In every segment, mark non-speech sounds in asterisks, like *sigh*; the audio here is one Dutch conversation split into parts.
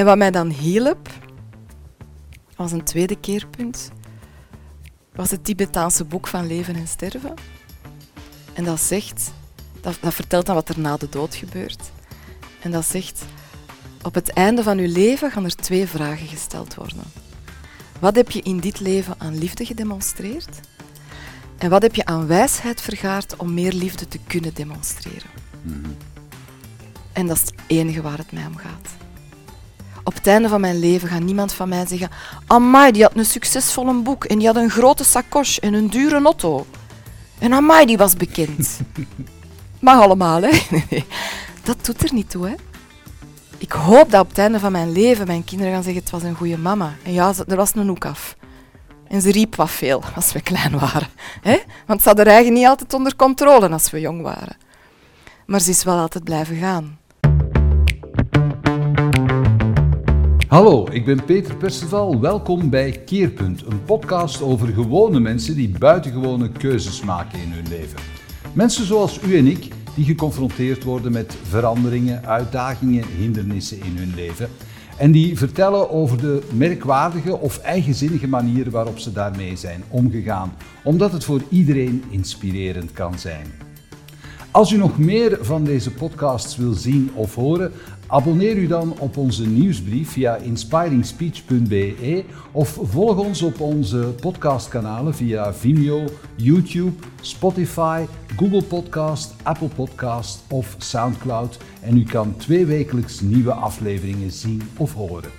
En wat mij dan hielp, was een tweede keerpunt, was het Tibetaanse boek van leven en sterven. En dat zegt, dat, dat vertelt dan wat er na de dood gebeurt. En dat zegt, op het einde van uw leven gaan er twee vragen gesteld worden. Wat heb je in dit leven aan liefde gedemonstreerd? En wat heb je aan wijsheid vergaard om meer liefde te kunnen demonstreren? En dat is het enige waar het mij om gaat. Op het einde van mijn leven gaat niemand van mij zeggen: Amai, die had een succesvol boek en die had een grote sacoche en een dure auto. En Amai, die was bekend. *laughs* Mag allemaal, hè? *laughs* Nee, dat doet er niet toe, hè? Ik hoop dat op het einde van mijn leven mijn kinderen gaan zeggen: Het was een goede mama. En ja, er was een hoek af. En ze riep wat veel als we klein waren. Hè? Want ze hadden haar eigen niet altijd onder controle als we jong waren. Maar ze is wel altijd blijven gaan. Hallo, ik ben Peter Perceval. Welkom bij Keerpunt, een podcast over gewone mensen die buitengewone keuzes maken in hun leven. Mensen zoals u en ik, die geconfronteerd worden met veranderingen, uitdagingen, hindernissen in hun leven. En die vertellen over de merkwaardige of eigenzinnige manieren waarop ze daarmee zijn omgegaan, omdat het voor iedereen inspirerend kan zijn. Als u nog meer van deze podcasts wil zien of horen, abonneer u dan op onze nieuwsbrief via inspiringspeech.be of volg ons op onze podcastkanalen via Vimeo, YouTube, Spotify, Google Podcast, Apple Podcast of SoundCloud en u kan tweewekelijks nieuwe afleveringen zien of horen.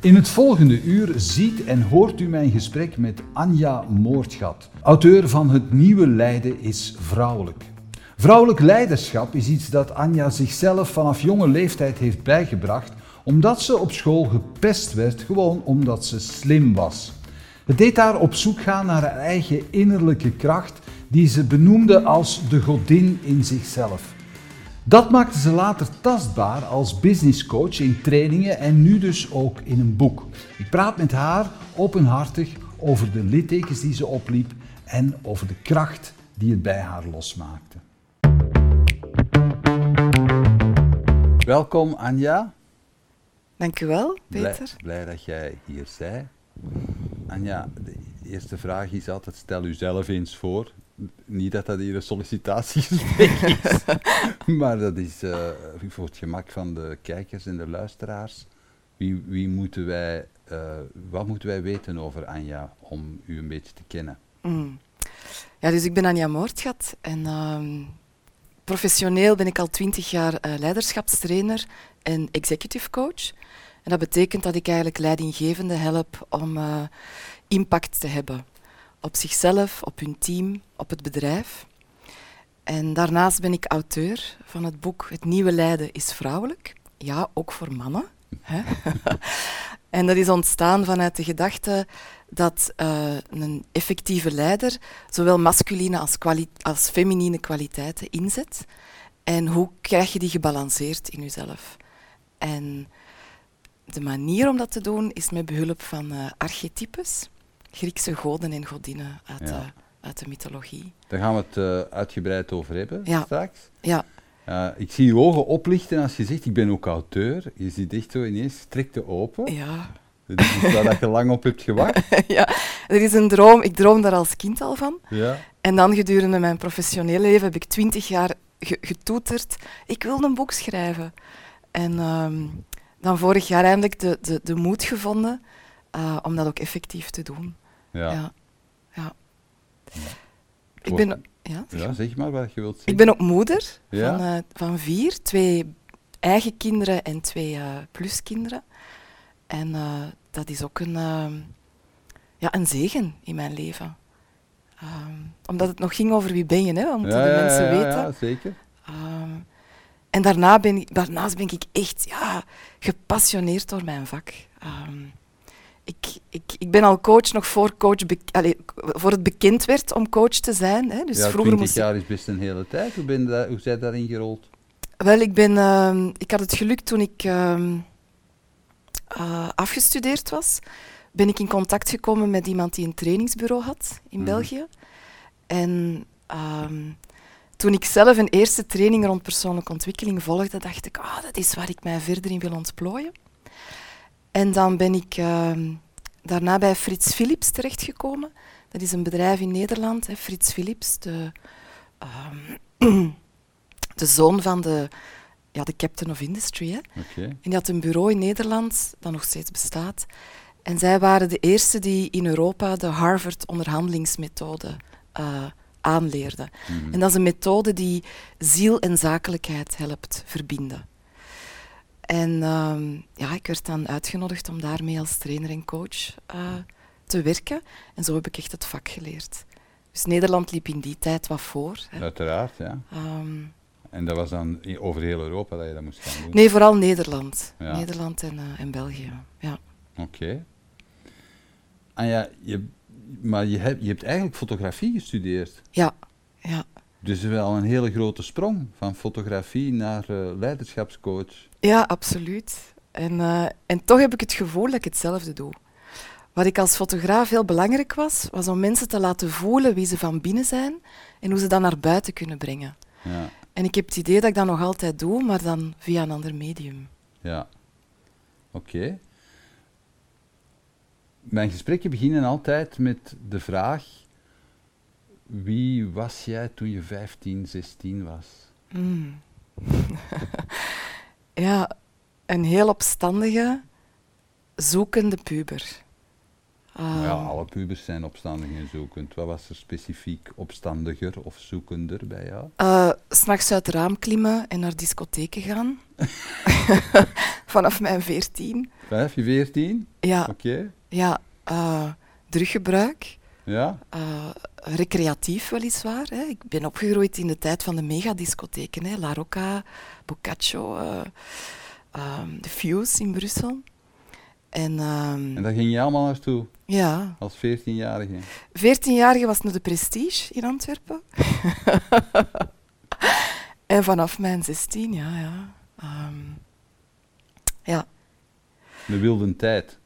In het volgende uur ziet en hoort u mijn gesprek met Anja Moordgat, auteur van Het Nieuwe Leiden is Vrouwelijk. Vrouwelijk leiderschap is iets dat Anja zichzelf vanaf jonge leeftijd heeft bijgebracht, omdat ze op school gepest werd, gewoon omdat ze slim was. Het deed haar op zoek gaan naar haar eigen innerlijke kracht, die ze benoemde als de godin in zichzelf. Dat maakte ze later tastbaar als businesscoach in trainingen en nu dus ook in een boek. Ik praat met haar openhartig over de littekens die ze opliep en over de kracht die het bij haar losmaakte. Welkom Anja. Dank u wel, Blij, Peter. blij dat jij hier bent. Anja, de eerste vraag is altijd: stel uzelf eens voor. Niet dat dat hier een sollicitatiegesprek *laughs* is, maar dat is eh, voor het gemak van de kijkers en de luisteraars. Wie, wie moeten wij, eh, wat moeten wij weten over Anja om u een beetje te kennen? Mm. Ja, dus ik ben Anja Moordgat en ehm, professioneel ben ik al twintig jaar eh, leiderschapstrainer en executive coach. En dat betekent dat ik eigenlijk leidinggevenden help om eh, impact te hebben op zichzelf, op hun team, op het bedrijf. En daarnaast ben ik auteur van het boek Het Nieuwe Leiden is Vrouwelijk. Ja, ook voor mannen. Hè? *laughs* en dat is ontstaan vanuit de gedachte dat eh, een effectieve leider zowel masculine als, als feminine kwaliteiten inzet. En hoe krijg je die gebalanceerd in jezelf? En de manier om dat te doen is met behulp van eh, archetypes, Griekse goden en godinnen uit, Ja. de, uit de mythologie. Daar gaan we het eh, uitgebreid over hebben Ja. straks. Ja, Eh, ik zie je ogen oplichten als je zegt: Ik ben ook auteur. Je ziet echt zo ineens strekte open. ja. Dat is iets waar dat je lang op hebt gewacht. *laughs* ja, er is een droom. Ik droom daar als kind al van. Ja. En dan gedurende mijn professionele leven heb ik twintig jaar ge- getoeterd. Ik wil een boek schrijven. En ehm, dan vorig jaar eindelijk de, de, de moed gevonden eh, om dat ook effectief te doen. Ja. Ja. ja. Ik ben, ja, zeg Ja, maar. zeg maar wat je wilt zeggen. ik ben ook moeder Ja? van, eh, van vier. Twee eigen kinderen en twee eh, pluskinderen. En eh, dat is ook een, ehm, ja, een zegen in mijn leven. Ehm, omdat het nog ging over wie ben je, hè? dat moeten ja, de ja, mensen ja, weten. Ja, zeker. Ehm, en daarna ben ik, daarnaast ben ik echt ja, gepassioneerd door mijn vak. Ik, ik, ik ben al coach nog voor, coach voor het bekend werd om coach te zijn. Hè. Dus ja, vroeger 20 moest jaar is best een hele tijd. Hoe, ben je daar, hoe zij daarin gerold? Wel, ik, ben, ik had het geluk toen ik eh, afgestudeerd was, ben ik in contact gekomen met iemand die een trainingsbureau had in Mhm. België. En ehm, toen ik zelf een eerste training rond persoonlijke ontwikkeling volgde, dacht ik, ah, dat is waar ik mij verder in wil ontplooien. En dan ben ik ehm, daarna bij Frits Philips terechtgekomen. Dat is een bedrijf in Nederland, hè, Frits Philips, de, ehm, *clears throat* de zoon van de, ja, de captain of industry. Hè. En die had een bureau in Nederland, dat nog steeds bestaat. En zij waren de eerste die in Europa de Harvard-onderhandelingsmethode eh, aanleerden. Mhm. En dat is een methode die ziel en zakelijkheid helpt verbinden. En ehm, ja, ik werd dan uitgenodigd om daarmee als trainer en coach eh, te werken. En zo heb ik echt het vak geleerd. Dus Nederland liep in die tijd wat voor. Hè. Uiteraard, ja. Ehm, En dat was dan over heel Europa dat je dat moest gaan doen? nee, vooral Nederland. Ja. Nederland en, eh, en België. Ja. Oké. En ja, je, maar je hebt, je hebt eigenlijk fotografie gestudeerd. Ja, ja. Dus wel een hele grote sprong van fotografie naar eh, leiderschapscoach. Ja, absoluut. En, eh, en toch heb ik het gevoel dat ik hetzelfde doe. Wat ik als fotograaf heel belangrijk was, was om mensen te laten voelen wie ze van binnen zijn en hoe ze dat naar buiten kunnen brengen. Ja, En ik heb het idee dat ik dat nog altijd doe, maar dan via een ander medium. ja. Oké. Mijn gesprekken beginnen altijd met de vraag: wie was jij toen je 15, 16 was? Mm. *laughs* ja, een heel opstandige, zoekende puber. Ja, Ehm, alle pubers zijn opstandig en zoekend. Wat was er specifiek opstandiger of zoekender bij jou? Eh, S'nachts uit het raam klimmen en naar discotheken gaan. *laughs* *laughs* Vanaf mijn veertien. Vijf, je 14? Ja, Oké. ja eh, druggebruik. Ja? eh, recreatief weliswaar. Hè. Ik ben opgegroeid in de tijd van de megadiscotheken. Hè. La Rocca, Boccaccio, ehm, de Fuse in Brussel. En, ehm, En daar ging je allemaal naartoe ja, als 14-jarige. 14-jarige was naar de Prestige in Antwerpen. *laughs* en vanaf mijn 16, ja, ja. ehm, ja. De wilde tijd.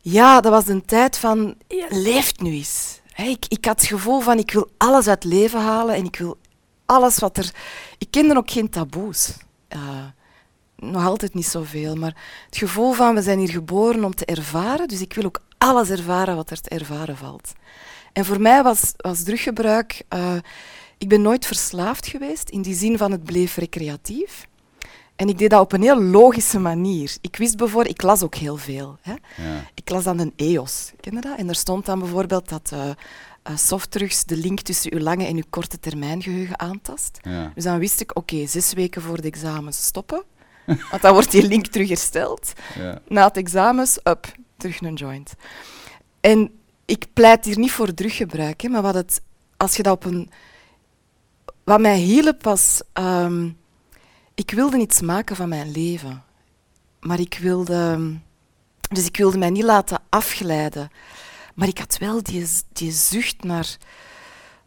Ja, dat was een tijd van, leeft nu eens. Ik, ik had het gevoel van, ik wil alles uit het leven halen en ik wil alles wat er... Ik kende ook geen taboes. Eh, nog altijd niet zoveel, maar het gevoel van, we zijn hier geboren om te ervaren, dus ik wil ook alles ervaren wat er te ervaren valt. En voor mij was, was druggebruik... eh, ik ben nooit verslaafd geweest, in die zin van het bleef recreatief. En ik deed dat op een heel logische manier. Ik wist bijvoorbeeld, ik las ook heel veel. Hè. Ja. Ik las dan een EOS, ken je dat? En daar stond dan bijvoorbeeld dat eh eh, softdrugs de link tussen uw lange en uw korte termijn geheugen aantast. Ja. Dus dan wist ik, oké, zes weken voor de examens stoppen, *laughs* want dan wordt die link terug hersteld. Ja. Na het examens, up, terug een joint. En ik pleit hier niet voor druggebruik, hè, maar wat het, als je dat op een... Wat mij hielp was... ehm, ik wilde iets maken van mijn leven. Maar ik wilde... Dus ik wilde mij niet laten afglijden. Maar ik had wel die, die zucht naar...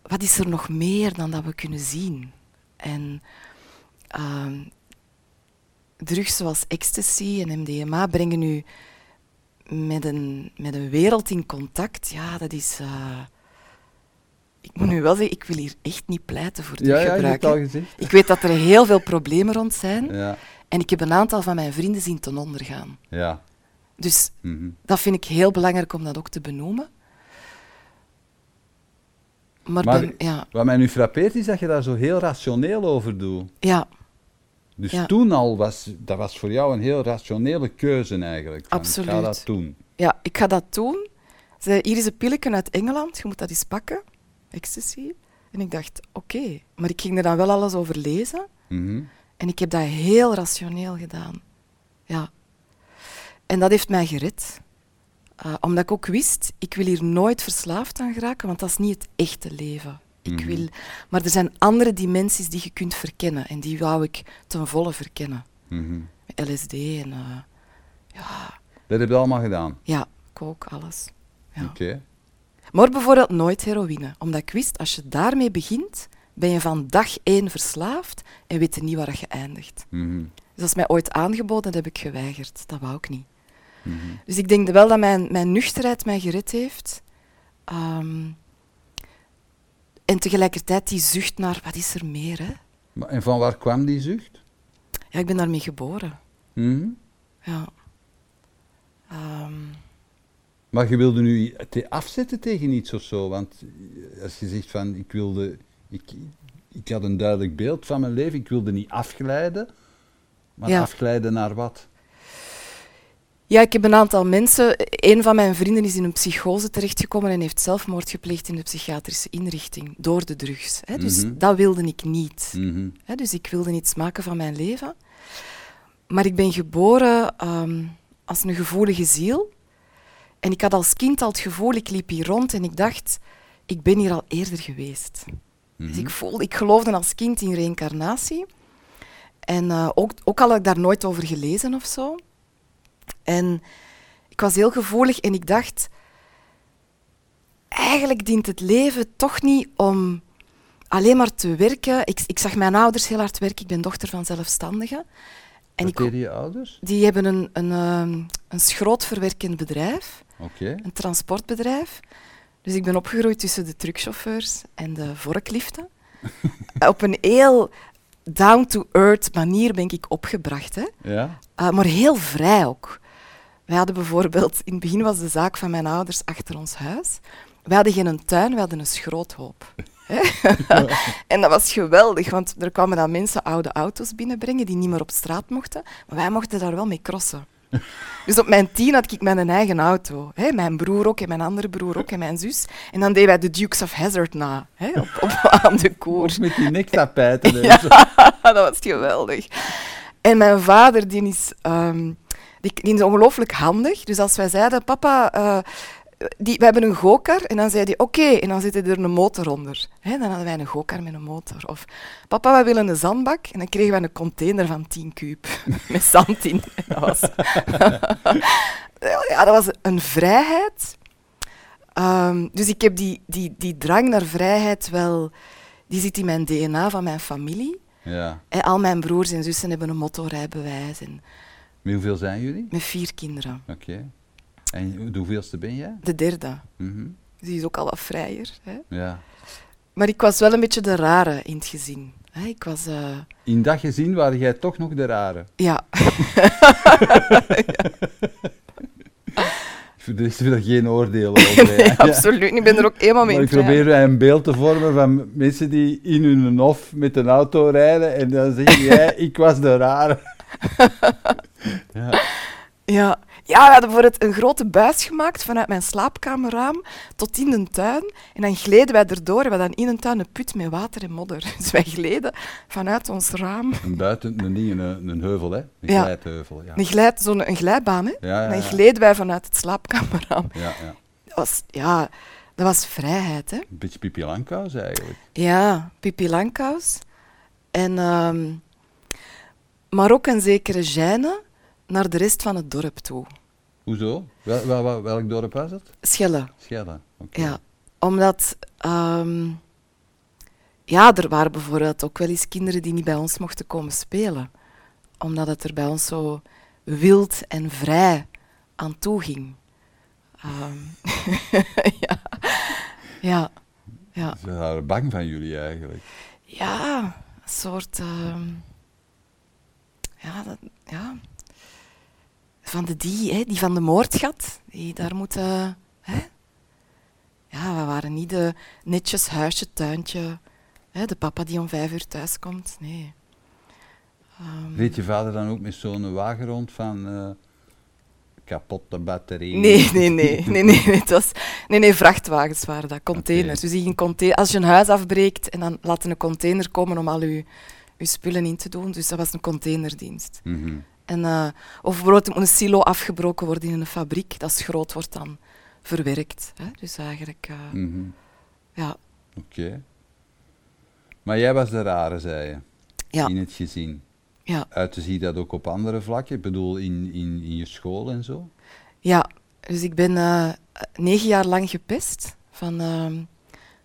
Wat is er nog meer dan dat we kunnen zien? En... ehm, drugs zoals ecstasy en MDMA brengen u met een, met een wereld in contact. Ja, dat is... eh, ik moet nu wel zeggen, ik wil hier echt niet pleiten voor Ja, ja, gezegd. ik weet dat er heel veel problemen rond zijn. Ja. En ik heb een aantal van mijn vrienden zien ten onder gaan. Ja. Dus Mhm. dat vind ik heel belangrijk om dat ook te benoemen. Maar, ja, Wat mij nu frappeert is dat je daar zo heel rationeel over doet. ja, Dus Ja. toen al was dat was voor jou een heel rationele keuze eigenlijk. Van, Ik ga Absoluut. dat doen. ja, ik ga dat doen. Ze, hier is een pilletje uit Engeland, je moet dat eens pakken. Ecstasy. En ik dacht, oké. Maar ik ging er dan wel alles over lezen. Mhm. En ik heb dat heel rationeel gedaan. Ja. En dat heeft mij gered. Eh, omdat ik ook wist, ik wil hier nooit verslaafd aan geraken, want dat is niet het echte leven. Ik Mhm. wil, maar er zijn andere dimensies die je kunt verkennen en die wou ik ten volle verkennen. Mhm. LSD en eh, ja, Dat heb je allemaal gedaan. ja, kook, alles. Ja. Oké. Maar bijvoorbeeld nooit heroïne, omdat ik wist, als je daarmee begint, ben je van dag één verslaafd en weet je niet waar je eindigt. Mhm. Dus dat is mij ooit aangeboden, dat heb ik geweigerd. Dat wou ik niet. Dus ik denk wel dat mijn, mijn nuchterheid mij gered heeft. Ehm, en tegelijkertijd die zucht naar, wat is er meer, hè? Maar- En van waar kwam die zucht? Ja, ik ben daarmee geboren. Mhm. Ja. Ehm, Maar je wilde nu te afzetten tegen iets of zo, want als je zegt van ik wilde, ik, ik had een duidelijk beeld van mijn leven, ik wilde niet afglijden, maar Ja. afglijden naar wat? Ja, ik heb een aantal mensen. Een van mijn vrienden is in een psychose terechtgekomen en heeft zelfmoord gepleegd in de psychiatrische inrichting door de drugs. Hè. Dus Mhm. dat wilde ik niet. Mhm. Hè. Dus ik wilde iets maken van mijn leven. Maar ik ben geboren ehm, als een gevoelige ziel. En ik had als kind al het gevoel, ik liep hier rond en ik dacht, ik ben hier al eerder geweest. Dus Mhm. ik, voelde, ik geloofde als kind in reïncarnatie. En eh, ook, ook al had ik daar nooit over gelezen of zo. En ik was heel gevoelig en ik dacht, eigenlijk dient het leven toch niet om alleen maar te werken. Ik, ik zag mijn ouders heel hard werken. Ik ben dochter van zelfstandigen. En Wat deden je ouders? die hebben een, een, ehm, een schrootverwerkend bedrijf, Oké. een transportbedrijf. Dus ik ben opgegroeid tussen de truckchauffeurs en de vorkliften. *laughs* Op een heel down-to-earth manier ben ik opgebracht. Hè. Ja? Uh, maar heel vrij ook. Wij hadden bijvoorbeeld, in het begin was de zaak van mijn ouders achter ons huis. Wij hadden geen tuin, we hadden een schroothoop. *laughs* en dat was geweldig, want er kwamen dan mensen oude auto's binnenbrengen die niet meer op straat mochten, maar wij mochten daar wel mee crossen. *laughs* Dus op mijn tien had ik mijn eigen auto. Hè. Mijn broer ook, en mijn andere broer ook, en mijn zus. En dan deden wij de Dukes of Hazzard na, hè, op, op, *laughs* aan de koers. Of met die nektapijten. Ja, dat was geweldig. En mijn vader, die is, ehm, die, die is ongelooflijk handig. Dus als wij zeiden, papa, eh, die, we hebben een gokar. En dan zei hij, oké. En dan zit er een motor onder. Hè, dan hadden wij een gokar met een motor. Of, papa, wij willen een zandbak. En dan kregen wij een container van 10 kuub. *laughs* met zand in. En dat was... *laughs* ja, dat was een vrijheid. Ehm, dus ik heb die, die, die drang naar vrijheid wel... Die zit in mijn DNA van mijn familie. Ja. Hè, al mijn broers en zussen hebben een motorrijbewijs. En Met hoeveel zijn jullie? met vier kinderen. Oké. En de hoeveelste ben jij? De derde. Mhm. Dus die is ook al wat vrijer. Hè. Ja. Maar ik was wel een beetje de rare in het gezin. Hè. Ik was... eh, In dat gezin waren jij toch nog de rare. ja. Er is er geen oordeel over. *laughs* nee, Ja. absoluut. Ik ben er ook helemaal mee Maar ik probeer een beeld te vormen van mensen die in hun hof met een auto rijden en dan zeg *laughs* jij, ik was de rare. *laughs* *laughs* ja. Ja. ja, we hadden bijvoorbeeld een grote buis gemaakt vanuit mijn slaapkamerraam tot in de tuin. En dan gleden wij erdoor. We hadden in een tuin een put met water en modder. *laughs* Dus wij gleden vanuit ons raam. Een buiten, een, ding, een, een heuvel, hè? Een Ja. glijtheuvel. Ja. Een, glijd, zo'n, een glijbaan, hè. Ja, ja, En dan gleden wij vanuit het slaapkamerraam. Ja, ja. Dat was, ja, dat was vrijheid, hè. Een beetje Pipi Langkous eigenlijk. Ja, Pippi Langkous. En, ehm, maar ook een zekere gêne naar de rest van het dorp toe. Hoezo? Wel, wel, wel- welk dorp was het? Schelle, Schelle. Oké. ja. Omdat... ehm, ja, er waren bijvoorbeeld ook wel eens kinderen die niet bij ons mochten komen spelen. Omdat het er bij ons zo wild en vrij aan toe ging. Ehm, *laughs* ja. Ja. Ja. Ze waren bang van jullie eigenlijk. Ja, een soort. ehm, ja, dat, ja. Van de die, hè, die van de moordgat. Die daar moeten. Hè? Ja, we waren niet de netjes huisje, tuintje. Hè, de papa die om vijf uur thuis komt. Nee. Reed je vader dan ook met zo'n wagen rond van eh, kapotte batterij? Nee, nee, nee. nee, nee, het was, nee, nee, vrachtwagens waren dat, containers. Oké. Dus ging container, als je een huis afbreekt en dan laten een container komen om al je, je spullen in te doen. Dus dat was een containerdienst. Mhm. En, eh, of bijvoorbeeld moet een silo afgebroken worden in een fabriek. Dat schroot wordt dan verwerkt. Hè? Dus eigenlijk, eh, Mhm. ja. Oké. Maar jij was de rare, zei je, Ja, in het gezin. ja, Uit zie je dat ook op andere vlakken? Ik bedoel, in, in, in je school en zo? ja. Dus ik ben eh, negen jaar lang gepest. Van, ehm,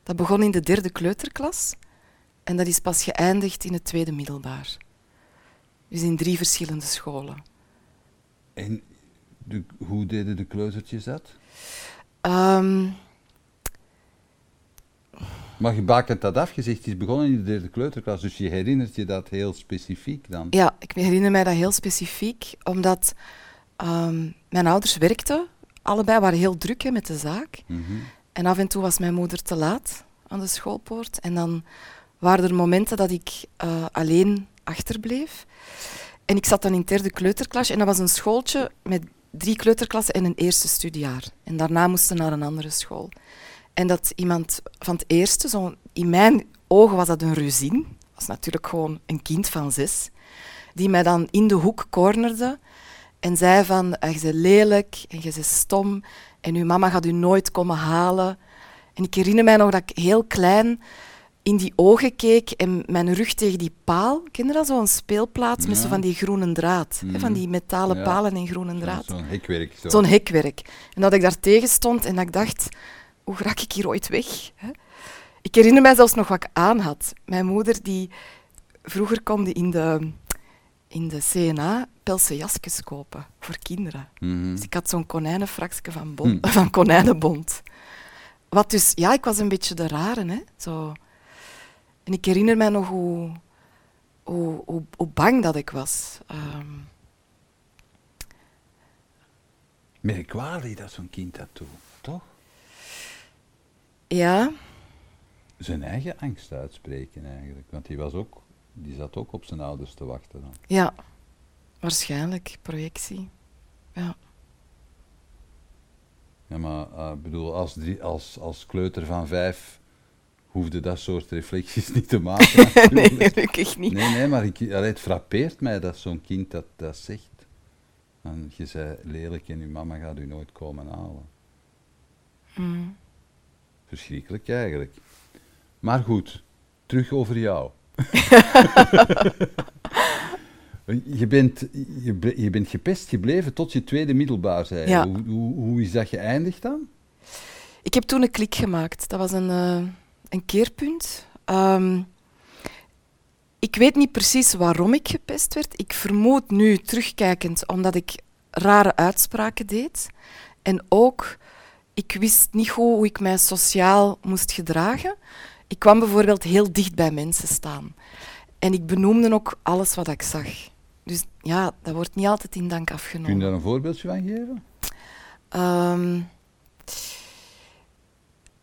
dat begon in de derde kleuterklas. En dat is pas geëindigd in het tweede middelbaar. Dus in drie verschillende scholen. En de, hoe deden de kleutertjes dat? Ehm, Maar je bakent dat af, je zegt het is begonnen in de derde kleuterklas, dus je herinnert je dat heel specifiek dan? ja, ik herinner mij dat heel specifiek, omdat Ehm, mijn ouders werkten, allebei waren heel druk hè, met de zaak. Mhm. En af en toe was mijn moeder te laat aan de schoolpoort. En dan waren er momenten dat ik eh, alleen achterbleef. En ik zat dan in derde kleuterklas en dat was een schooltje met drie kleuterklassen en een eerste studiejaar. En daarna moesten naar een andere school. En dat iemand van het eerste, zo, in mijn ogen was dat een ruzin, was natuurlijk gewoon een kind van zes, die mij dan in de hoek cornerde en zei van, "Ah, je bent lelijk en je bent stom en uw mama gaat u nooit komen halen. En ik herinner mij nog dat ik heel klein in die ogen keek en mijn rug tegen die paal. Ken je dat? Zo'n speelplaats met zo van die groene draad. hè, van die metalen Ja. palen en groene Zo- draad. Zo'n hekwerk. Zo. Zo'n hekwerk. En dat ik daar tegen stond en dat ik dacht, hoe raak ik hier ooit weg? Hè? Ik herinner mij zelfs nog wat ik aan had. Mijn moeder, die vroeger kon die in de, in de CNA pelse jasjes kopen voor kinderen. Mhm. Dus ik had zo'n konijnenfraksje van, bon, *laughs* van konijnenbond. Wat dus, ja, ik was een beetje de rare, hè. Zo. En ik herinner mij nog hoe, hoe, hoe, hoe bang dat ik was. Ehm, Merkwaardig dat zo'n kind dat doet, toch? ja, Zijn eigen angst uitspreken eigenlijk. Want die, was ook, die zat ook op zijn ouders te wachten dan. Ja, waarschijnlijk. Projectie. Ja. Ja, maar eh, ik bedoel, als, drie, als, als kleuter van vijf hoefde dat soort reflecties *laughs* niet te maken. *laughs* nee, gelukkig niet. nee, nee, maar ik, allee, het frappeert mij dat zo'n kind dat, dat zegt. En je zei lelijk en uw mama gaat u nooit komen halen. Mm. Verschrikkelijk eigenlijk. Maar goed, terug over jou. *laughs* je, bent, je, ble- je bent gepest gebleven tot je tweede middelbaar, zei je. Ja. Hoe, hoe, hoe is dat geëindigd dan? Ik heb toen een klik gemaakt. Dat was een, eh, een keerpunt. Ehm, ik weet niet precies waarom ik gepest werd. Ik vermoed nu, terugkijkend, omdat ik rare uitspraken deed. En ook, ik wist niet goed hoe ik mij sociaal moest gedragen. Ik kwam bijvoorbeeld heel dicht bij mensen staan. En ik benoemde ook alles wat ik zag. Dus ja, dat wordt niet altijd in dank Kun afgenomen. je daar een voorbeeldje van geven? Ehm,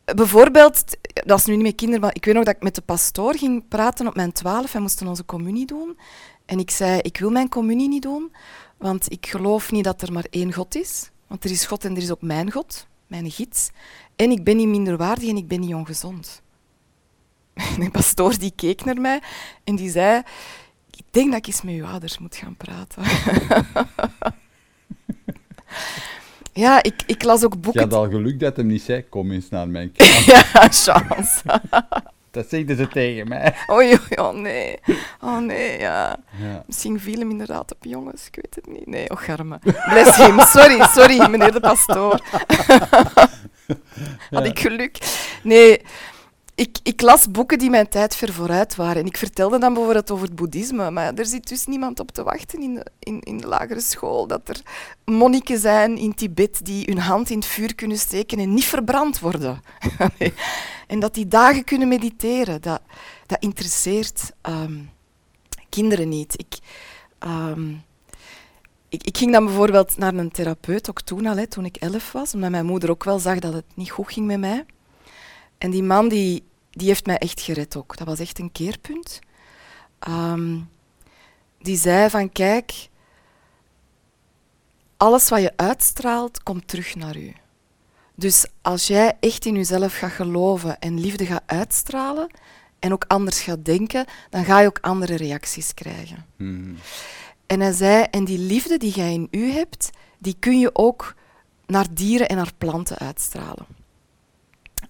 bijvoorbeeld, dat is nu niet met kinderen, maar ik weet nog dat ik met de pastoor ging praten op mijn twaalf. Wij moesten onze communie doen. En ik zei, ik wil mijn communie niet doen, want ik geloof niet dat er maar één God is. Want er is God en er is ook mijn God, mijn gids. En ik ben niet minderwaardig en ik ben niet ongezond. *laughs* En de pastoor die keek naar mij en die zei, ik denk dat ik eens met uw ouders moet gaan praten. *laughs* ja, ik, ik las ook Je boeken... had al geluk dat hem niet zei, kom eens naar mijn *laughs* kamer. Ja, chance. *laughs* dat zegden ze tegen mij. Oei, oei, oh nee. Oh nee, ja. Ja. Misschien viel hem inderdaad op jongens, ik weet het niet. Nee, och, garme. Bless him. Sorry, sorry, meneer de pastoor. *laughs* Had ik geluk. Nee, ik, ik las boeken die mijn tijd ver vooruit waren. En ik vertelde dan bijvoorbeeld over het boeddhisme. Maar er zit dus niemand op te wachten in de, in, in de lagere school. Dat er monniken zijn in Tibet die hun hand in het vuur kunnen steken en niet verbrand worden. *laughs* En dat die dagen kunnen mediteren. Dat, dat interesseert ehm, kinderen niet. Ik, ehm, ik, ik ging dan bijvoorbeeld naar een therapeut, ook toen al, hè, toen ik elf was, omdat mijn moeder ook wel zag dat het niet goed ging met mij. En die man die, die heeft mij echt gered ook. Dat was echt een keerpunt. Ehm, die zei van, kijk, alles wat je uitstraalt, komt terug naar u. Dus als jij echt in jezelf gaat geloven en liefde gaat uitstralen en ook anders gaat denken, dan ga je ook andere reacties krijgen. Mhm. En hij zei, en die liefde die jij in u hebt, die kun je ook naar dieren en naar planten uitstralen.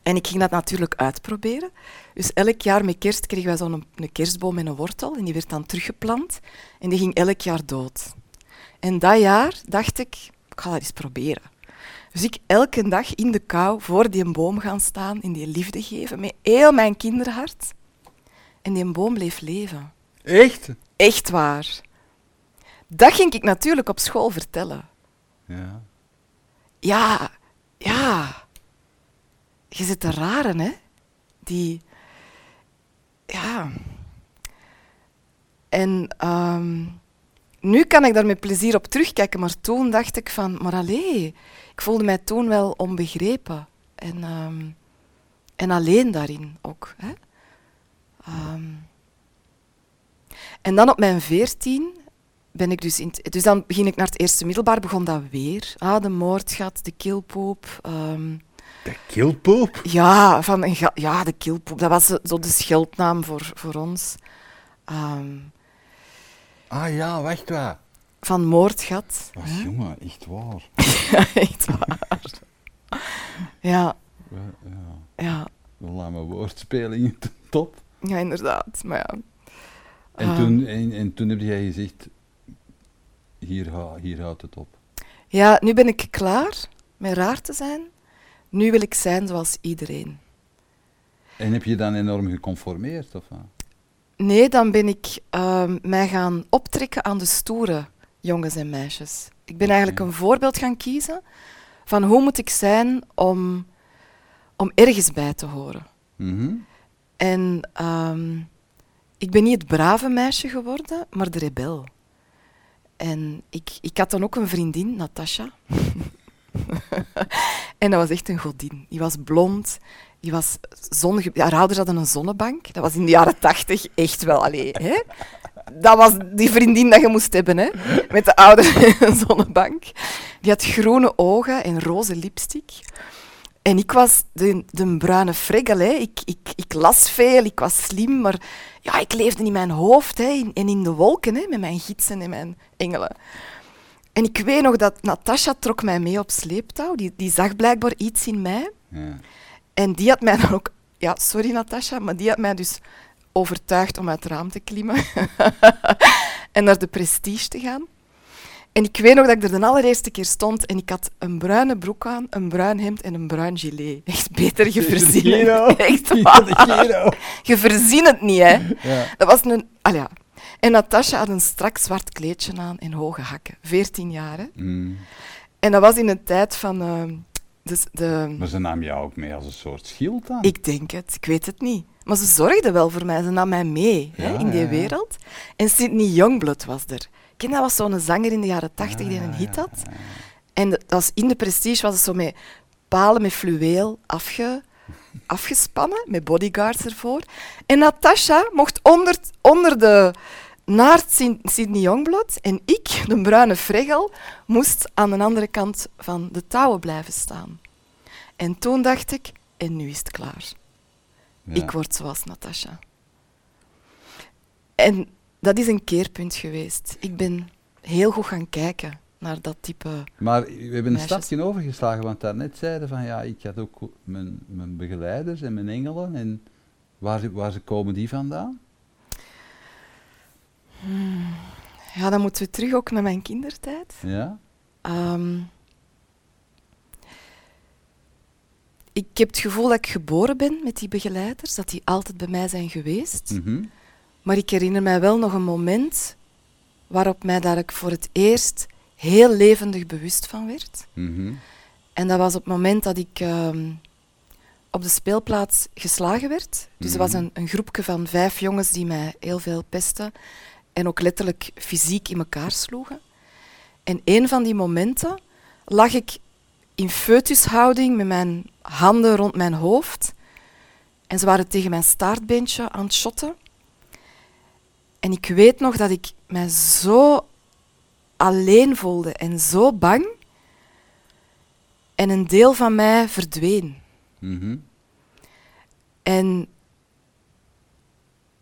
En ik ging dat natuurlijk uitproberen. Dus elk jaar met kerst kregen wij zo'n een kerstboom met een wortel en die werd dan teruggeplant en die ging elk jaar dood. En dat jaar dacht ik, ik ga dat eens proberen. Dus ik elke dag in de kou voor die boom gaan staan en die liefde geven met heel mijn kinderhart. En die boom bleef leven. Echt? Echt waar. Dat ging ik natuurlijk op school vertellen. Ja. Ja, ja. Je zit de raren, hè? Die. Ja. En ehm, nu kan ik daar met plezier op terugkijken, maar toen dacht ik van, maar allee, ik voelde mij toen wel onbegrepen. En, ehm, en alleen daarin ook. Hè. Ehm, en dan op mijn veertien ben ik dus in Dus dan begin ik naar het eerste middelbaar, begon dat weer. Ah, de moordgat, de kilpoop. De kilpoop? Ja, van een ja, de kilpoop. Dat was zo de scheldnaam voor, voor ons. Um, ah ja, wacht waar. Van moordgat. Was jongen, echt waar. *laughs* ja, echt waar. ja. Ja. ja. Dan laat mijn woordspelingen top. Ja, inderdaad. Maar ja. En, toen, en, en toen heb jij gezegd, hier, hier houdt het op. Ja, nu ben ik klaar met raar te zijn. Nu wil ik zijn zoals iedereen. En heb je dan enorm geconformeerd? Of? Nee, dan ben ik uh, mij gaan optrekken aan de stoere jongens en meisjes. Ik ben eigenlijk een voorbeeld gaan kiezen van hoe moet ik zijn om, om ergens bij te horen. Mhm. En um, ik ben niet het brave meisje geworden, maar de rebel. En ik, ik had dan ook een vriendin, Natasha. *laughs* *laughs* en dat was echt een godin. Die was blond, die was zonge... Ja, haar ouders hadden een zonnebank. Dat was in de jaren tachtig echt wel... Allee, hè? Dat was die vriendin dat je moest hebben, hè? Met de ouders *laughs* een zonnebank. Die had groene ogen en roze lipstick. En ik was de, de bruine fregel. Hè. Ik, ik, ik las veel, ik was slim, maar ja, ik leefde in mijn hoofd hè, en in de wolken hè, met mijn gidsen en mijn engelen. En ik weet nog dat Natasha trok mij mee op sleeptouw. Die, die zag blijkbaar iets in mij. Ja. En die had mij dan ook... Ja, sorry Natasha, maar die had mij dus overtuigd om uit het raam te klimmen *laughs* en naar de prestige te gaan. En ik weet nog dat ik er de allereerste keer stond en ik had een bruine broek aan, een bruin hemd en een bruin gilet. *laughs* Echt beter, je verzin het. Echt *laughs* Je verzin het niet, hè. Ja. Dat was een... Ah ja. En Natasha had een strak zwart kleedje aan en hoge hakken. Veertien jaar, hè. Mm. En dat was in een tijd van... Uh, dus de... Maar ze nam jou ook mee als een soort schild aan? Ik denk het, ik weet het niet. Maar ze zorgde wel voor mij, ze nam mij mee hè, in die ja, wereld. En Sydney Youngblood was er ken dat was zo'n zanger in de jaren tachtig die een hit had. En dat was, in de Prestige was het zo met palen met fluweel afge, afgespannen, met bodyguards ervoor. En Natasha mocht onder, onder de naart Sydney Youngblood en ik, de bruine fregel, moest aan de andere kant van de touwen blijven staan. En toen dacht ik, en nu is het klaar. Ik word zoals Natasha. En dat is een keerpunt geweest. Ik ben heel goed gaan kijken naar dat type. Maar we hebben een stapje overgeslagen, want daarnet zeiden van ja, ik had ook mijn, mijn begeleiders en mijn engelen. En waar, waar ze komen die vandaan? Hmm. Ja, dan moeten we terug ook naar mijn kindertijd. Ja. Ehm, ik heb het gevoel dat ik geboren ben met die begeleiders, dat die altijd bij mij zijn geweest. Mm maar ik herinner mij wel nog een moment waarop mij daar ik voor het eerst heel levendig bewust van werd. Mhm. En dat was op het moment dat ik ehm, op de speelplaats geslagen werd. Dus er was mhm. een, een groepje van vijf jongens die mij heel veel pesten en ook letterlijk fysiek in elkaar sloegen. En een van die momenten lag ik in foetushouding met mijn handen rond mijn hoofd. En ze waren tegen mijn staartbeentje aan het shotten. En ik weet nog dat ik mij zo alleen voelde en zo bang. En een deel van mij verdween. Mhm. En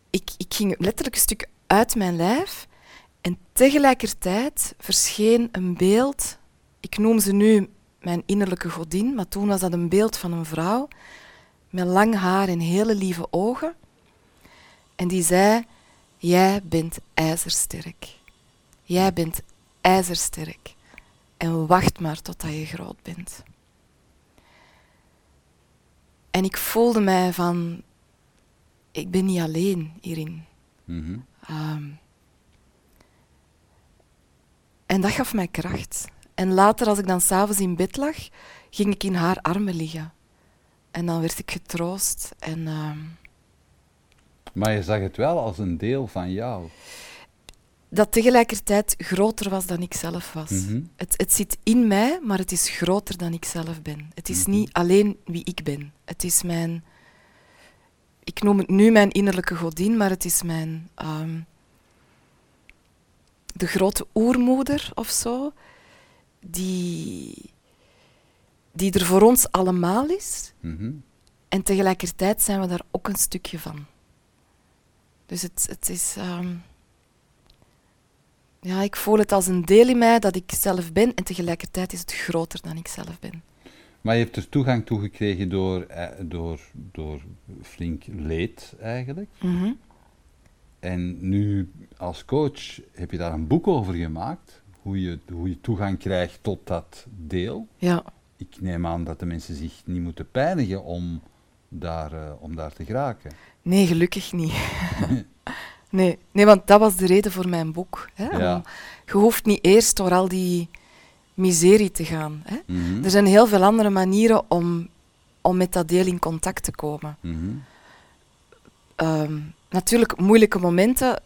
ik, ik ging letterlijk een stuk uit mijn lijf. En tegelijkertijd verscheen een beeld. Ik noem ze nu mijn innerlijke godin, maar toen was dat een beeld van een vrouw met lang haar en hele lieve ogen. En die zei: Jij bent ijzersterk. Jij bent ijzersterk. En wacht maar totdat je groot bent. En ik voelde mij van, ik ben niet alleen hierin. Mm en dat gaf mij kracht. En later, als ik dan s'avonds in bed lag, ging ik in haar armen liggen. En dan werd ik getroost. En, uh, maar je zag het wel als een deel van jou. dat tegelijkertijd groter was dan ik zelf was. Mhm. Het, het zit in mij, maar het is groter dan ik zelf ben. Het is Mhm. niet alleen wie ik ben. Het is mijn... Ik noem het nu mijn innerlijke godin, maar het is mijn... ehm, de grote oermoeder of zo, die, die er voor ons allemaal is. Mhm. En tegelijkertijd zijn we daar ook een stukje van. Dus het, het is. ehm, ja, ik voel het als een deel in mij dat ik zelf ben en tegelijkertijd is het groter dan ik zelf ben. Maar je hebt er toegang toe gekregen door, eh, door, door flink leed eigenlijk. Mhm. En nu als coach heb je daar een boek over gemaakt, hoe je, hoe je toegang krijgt tot dat deel. Ja, Ik neem aan dat de mensen zich niet moeten pijnigen om daar, eh, om daar te geraken. nee, gelukkig niet. *laughs* nee, nee, want dat was de reden voor mijn boek. Hè? Ja. Je hoeft niet eerst door al die miserie te gaan. Hè? Mhm. Er zijn heel veel andere manieren om, om met dat deel in contact te komen. Mhm. Ehm, natuurlijk, moeilijke momenten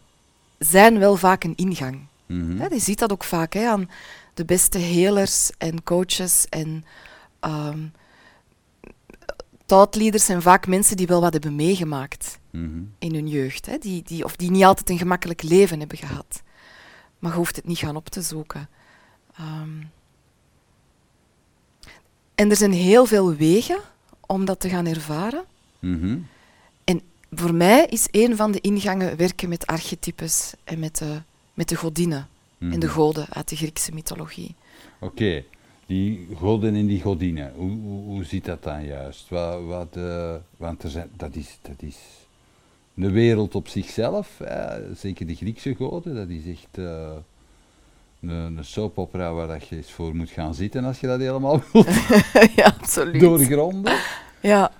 zijn wel vaak een ingang. Mhm. Hè, je ziet dat ook vaak hè, aan de beste helers en coaches en ehm thoughtleaders zijn vaak mensen die wel wat hebben meegemaakt in hun jeugd. Hè, die, die, of die niet altijd een gemakkelijk leven hebben gehad. Maar je hoeft het niet gaan op te zoeken. Ehm, en er zijn heel veel wegen om dat te gaan ervaren. Mhm. En voor mij is een van de ingangen werken met archetypes en met de, met de godinnen en de Mhm. goden uit de Griekse mythologie. Oké, die goden en die godinnen, hoe, hoe, hoe zit dat dan juist? Wat, wat, eh, want er zijn, dat, is, dat is een wereld op zichzelf, eh, zeker de Griekse goden, dat is echt eh, een, een soapopera waar dat je eens voor moet gaan zitten als je dat helemaal *laughs* wilt *laughs* ja, absoluut. doorgronden. Ja,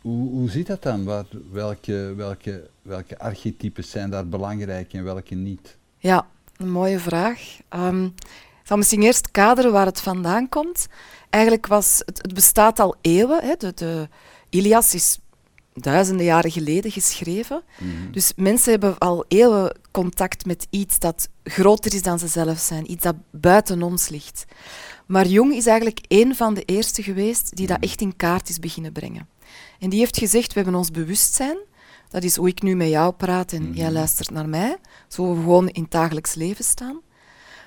Hoe, hoe zit dat dan? Wat, welke, welke, welke archetypes zijn daar belangrijk en welke niet? ja, een mooie vraag. Ehm, ik zal misschien eerst kaderen waar het vandaan komt. Eigenlijk was het, het bestaat al eeuwen. Hè. De, de Ilias is duizenden jaren geleden geschreven. Mhm. Dus mensen hebben al eeuwen contact met iets dat groter is dan ze zelf zijn, iets dat buiten ons ligt. Maar Jung is eigenlijk een van de eerste geweest die dat echt in kaart is beginnen brengen. En die heeft gezegd, we hebben ons bewustzijn, dat is hoe ik nu met jou praat en jij luistert naar mij, zo we gewoon in het dagelijks leven staan.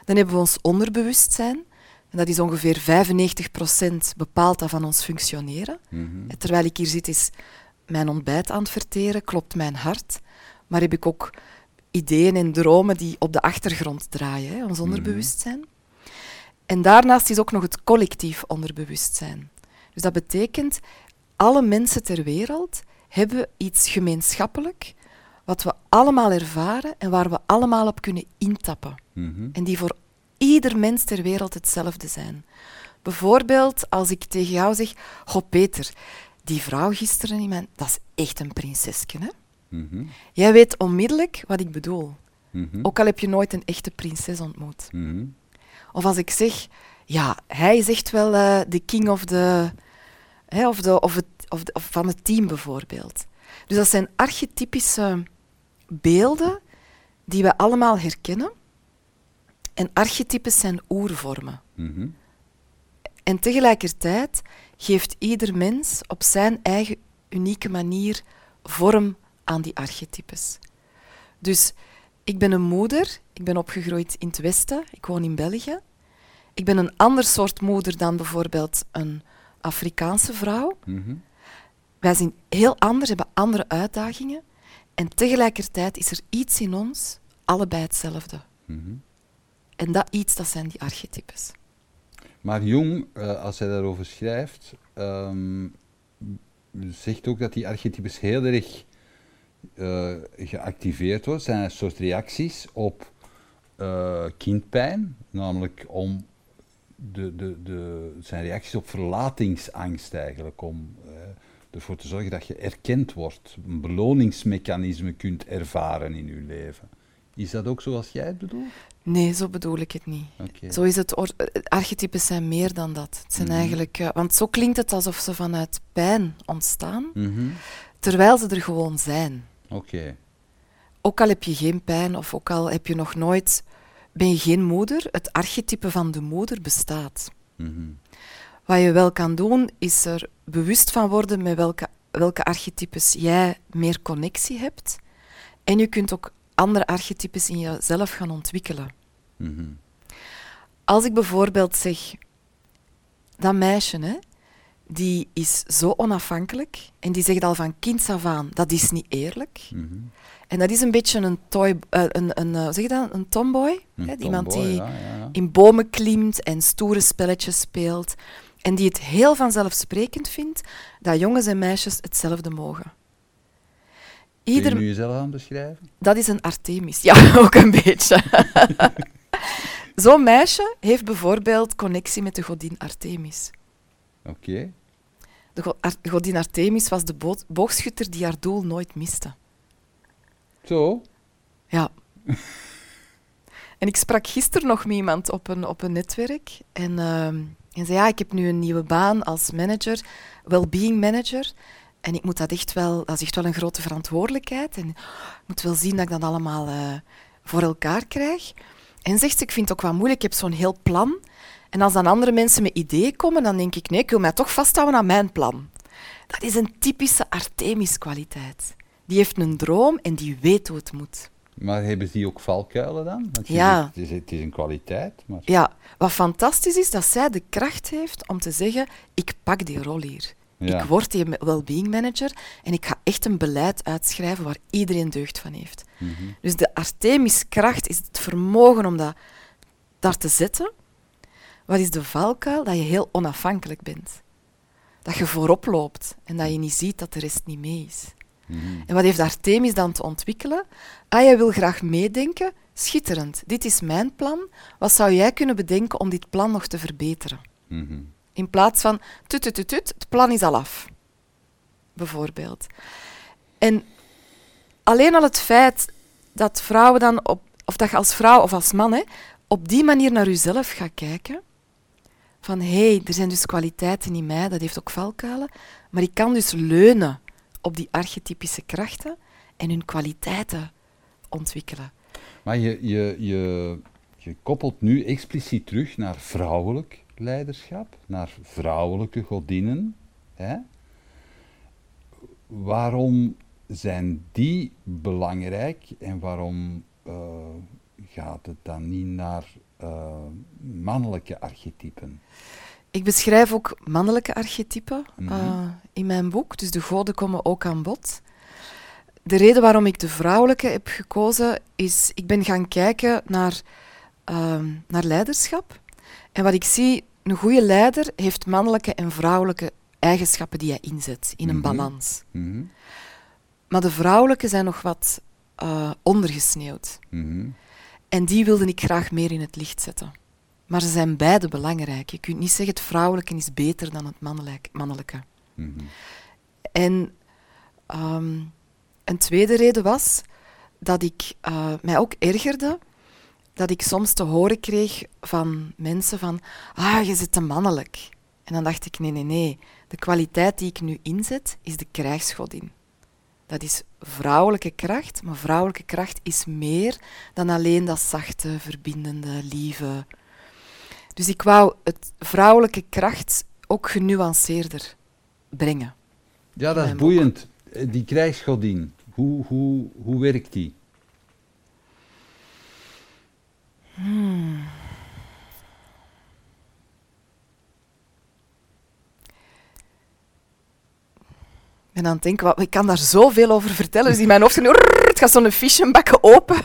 Dan hebben we ons onderbewustzijn, en dat is ongeveer 95% bepaalt dat van ons functioneren. Mhm. En Terwijl ik hier zit, is mijn ontbijt aan het verteren, klopt mijn hart. Maar heb ik ook ideeën en dromen die op de achtergrond draaien, hè, ons onderbewustzijn. En daarnaast is ook nog het collectief onderbewustzijn. Dus dat betekent, alle mensen ter wereld hebben iets gemeenschappelijk, wat we allemaal ervaren en waar we allemaal op kunnen intappen. Mhm. En die voor ieder mens ter wereld hetzelfde zijn. Bijvoorbeeld als ik tegen jou zeg, Goh Peter, die vrouw gisteren in mijn... Dat is echt een prinsesje, hè? Mhm. Jij weet onmiddellijk wat ik bedoel. Mhm. Ook al heb je nooit een echte prinses ontmoet. Mhm. Of als ik zeg, ja, hij is echt wel eh, de king of, de, hè, of, de, of, het, of, de- of van het team bijvoorbeeld. Dus dat zijn archetypische beelden die we allemaal herkennen. En archetypes zijn oervormen. En tegelijkertijd geeft ieder mens op zijn eigen unieke manier vorm aan die archetypes. Dus ik ben een moeder, ik ben opgegroeid in het Westen, ik woon in België. Ik ben een ander soort moeder dan bijvoorbeeld een Afrikaanse vrouw. Mhm. Wij zijn heel anders, hebben andere uitdagingen. En tegelijkertijd is er iets in ons, allebei hetzelfde. Mhm. En dat iets, dat zijn die archetypes. Maar Jung, eh, als hij daarover schrijft, ehm, zegt ook dat die archetypes heel erg eh, geactiveerd worden. zijn een soort reacties op eh, kindpijn, namelijk om de, de, de, zijn reacties op verlatingsangst eigenlijk, om ervoor te zorgen dat je erkend wordt, een beloningsmechanisme kunt ervaren in je leven. Is dat ook zoals jij het bedoelt? Nee, zo bedoel ik het niet. Zo is het, archetypes zijn meer dan dat. Het zijn Mhm. eigenlijk, eh, want zo klinkt het alsof ze vanuit pijn ontstaan, Mhm. terwijl ze er gewoon zijn. Oké. ook al heb je geen pijn of ook al heb je nog nooit, ben je geen moeder, het archetype van de moeder bestaat. Mhm. Wat je wel kan doen, is er bewust van worden met welke, welke archetypes jij meer connectie hebt. En je kunt ook andere archetypes in jezelf gaan ontwikkelen. Mhm. Als ik bijvoorbeeld zeg, dat meisje, hè, die is zo onafhankelijk en die zegt al van kinds af aan, dat is niet eerlijk. Mhm. En dat is een beetje een toy, eh, een, een, eh, zeg je dat, een tomboy. Een hè, iemand tomboy, die ja, ja, ja. in bomen klimt en stoere spelletjes speelt. En die het heel vanzelfsprekend vindt dat jongens en meisjes hetzelfde mogen. Ben je Ieder, nu jezelf aan beschrijven? dat is een Artemis. Ja, *laughs* ook een beetje. *laughs* *laughs* Zo'n meisje heeft bijvoorbeeld connectie met de godin Artemis. Oké. De go- Ar- godin Artemis was de boogschutter die haar doel nooit miste. Zo? Ja. *laughs* en ik sprak gisteren nog met iemand op een, op een netwerk. En, ehm, en zei, ja, ik heb nu een nieuwe baan als manager, well-being manager. En ik moet dat echt wel, dat is echt wel een grote verantwoordelijkheid. En ik moet wel zien dat ik dat allemaal eh, voor elkaar krijg. En zegt ze, ik vind het ook wel moeilijk, ik heb zo'n heel plan. En als dan andere mensen met ideeën komen, dan denk ik, nee, ik wil mij toch vasthouden aan mijn plan. Dat is een typische Artemis-kwaliteit. Die heeft een droom en die weet hoe het moet. Maar hebben die ook valkuilen dan? Want Ja. zegt, Het, is, het is een kwaliteit, maar... Ja, wat fantastisch is, dat zij de kracht heeft om te zeggen, ik pak die rol hier. Ja. Ik word die well-being manager en ik ga echt een beleid uitschrijven waar iedereen deugd van heeft. Mhm. Dus de Artemis-kracht is het vermogen om dat daar te zetten. Wat is de valkuil? Dat je heel onafhankelijk bent. Dat je voorop loopt en dat je niet ziet dat de rest niet mee is. Mhm. En wat heeft Artemis dan te ontwikkelen? Ah, jij wil graag meedenken? Schitterend. Dit is mijn plan. Wat zou jij kunnen bedenken om dit plan nog te verbeteren? Mhm. In plaats van tut, tut, tut, tut, het plan is al af. Bijvoorbeeld. En alleen al het feit dat vrouwen dan op, of dat je als vrouw of als man hè, op die manier naar jezelf gaat kijken. Van hé, hey, er zijn dus kwaliteiten in mij, dat heeft ook valkuilen. Maar ik kan dus leunen op die archetypische krachten en hun kwaliteiten ontwikkelen. Maar je, je, je, je koppelt nu expliciet terug naar vrouwelijk leiderschap, naar vrouwelijke godinnen. Hè? Waarom zijn die belangrijk en waarom eh, gaat het dan niet naar eh, mannelijke archetypen? Ik beschrijf ook mannelijke archetypen Mhm. eh, in mijn boek, dus de goden komen ook aan bod. De reden waarom ik de vrouwelijke heb gekozen is, ik ben gaan kijken naar, naar leiderschap. En wat ik zie, een goede leider heeft mannelijke en vrouwelijke eigenschappen die hij inzet in een Mhm. balans. Mhm, Maar de vrouwelijke zijn nog wat eh, ondergesneeuwd. mhm, En die wilde ik graag meer in het licht zetten. Maar ze zijn beide belangrijk. Je kunt niet zeggen het vrouwelijke is beter dan het mannelijk- mannelijke. En ehm, een tweede reden was dat ik eh, mij ook ergerde dat ik soms te horen kreeg van mensen van ah, je zit te mannelijk. En dan dacht ik, nee, nee, nee. De kwaliteit die ik nu inzet, is de krijgsgodin. Dat is vrouwelijke kracht, maar vrouwelijke kracht is meer dan alleen dat zachte, verbindende, lieve. Dus ik wou het vrouwelijke kracht ook genuanceerder brengen. Ja, dat is boeiend. Eh, Die krijgsgodin, hoe, hoe, hoe werkt die? Ik ben aan het denken, wat, ik kan daar zoveel over vertellen. Dus in mijn hoofd, het gaat zo'n fichebakken open.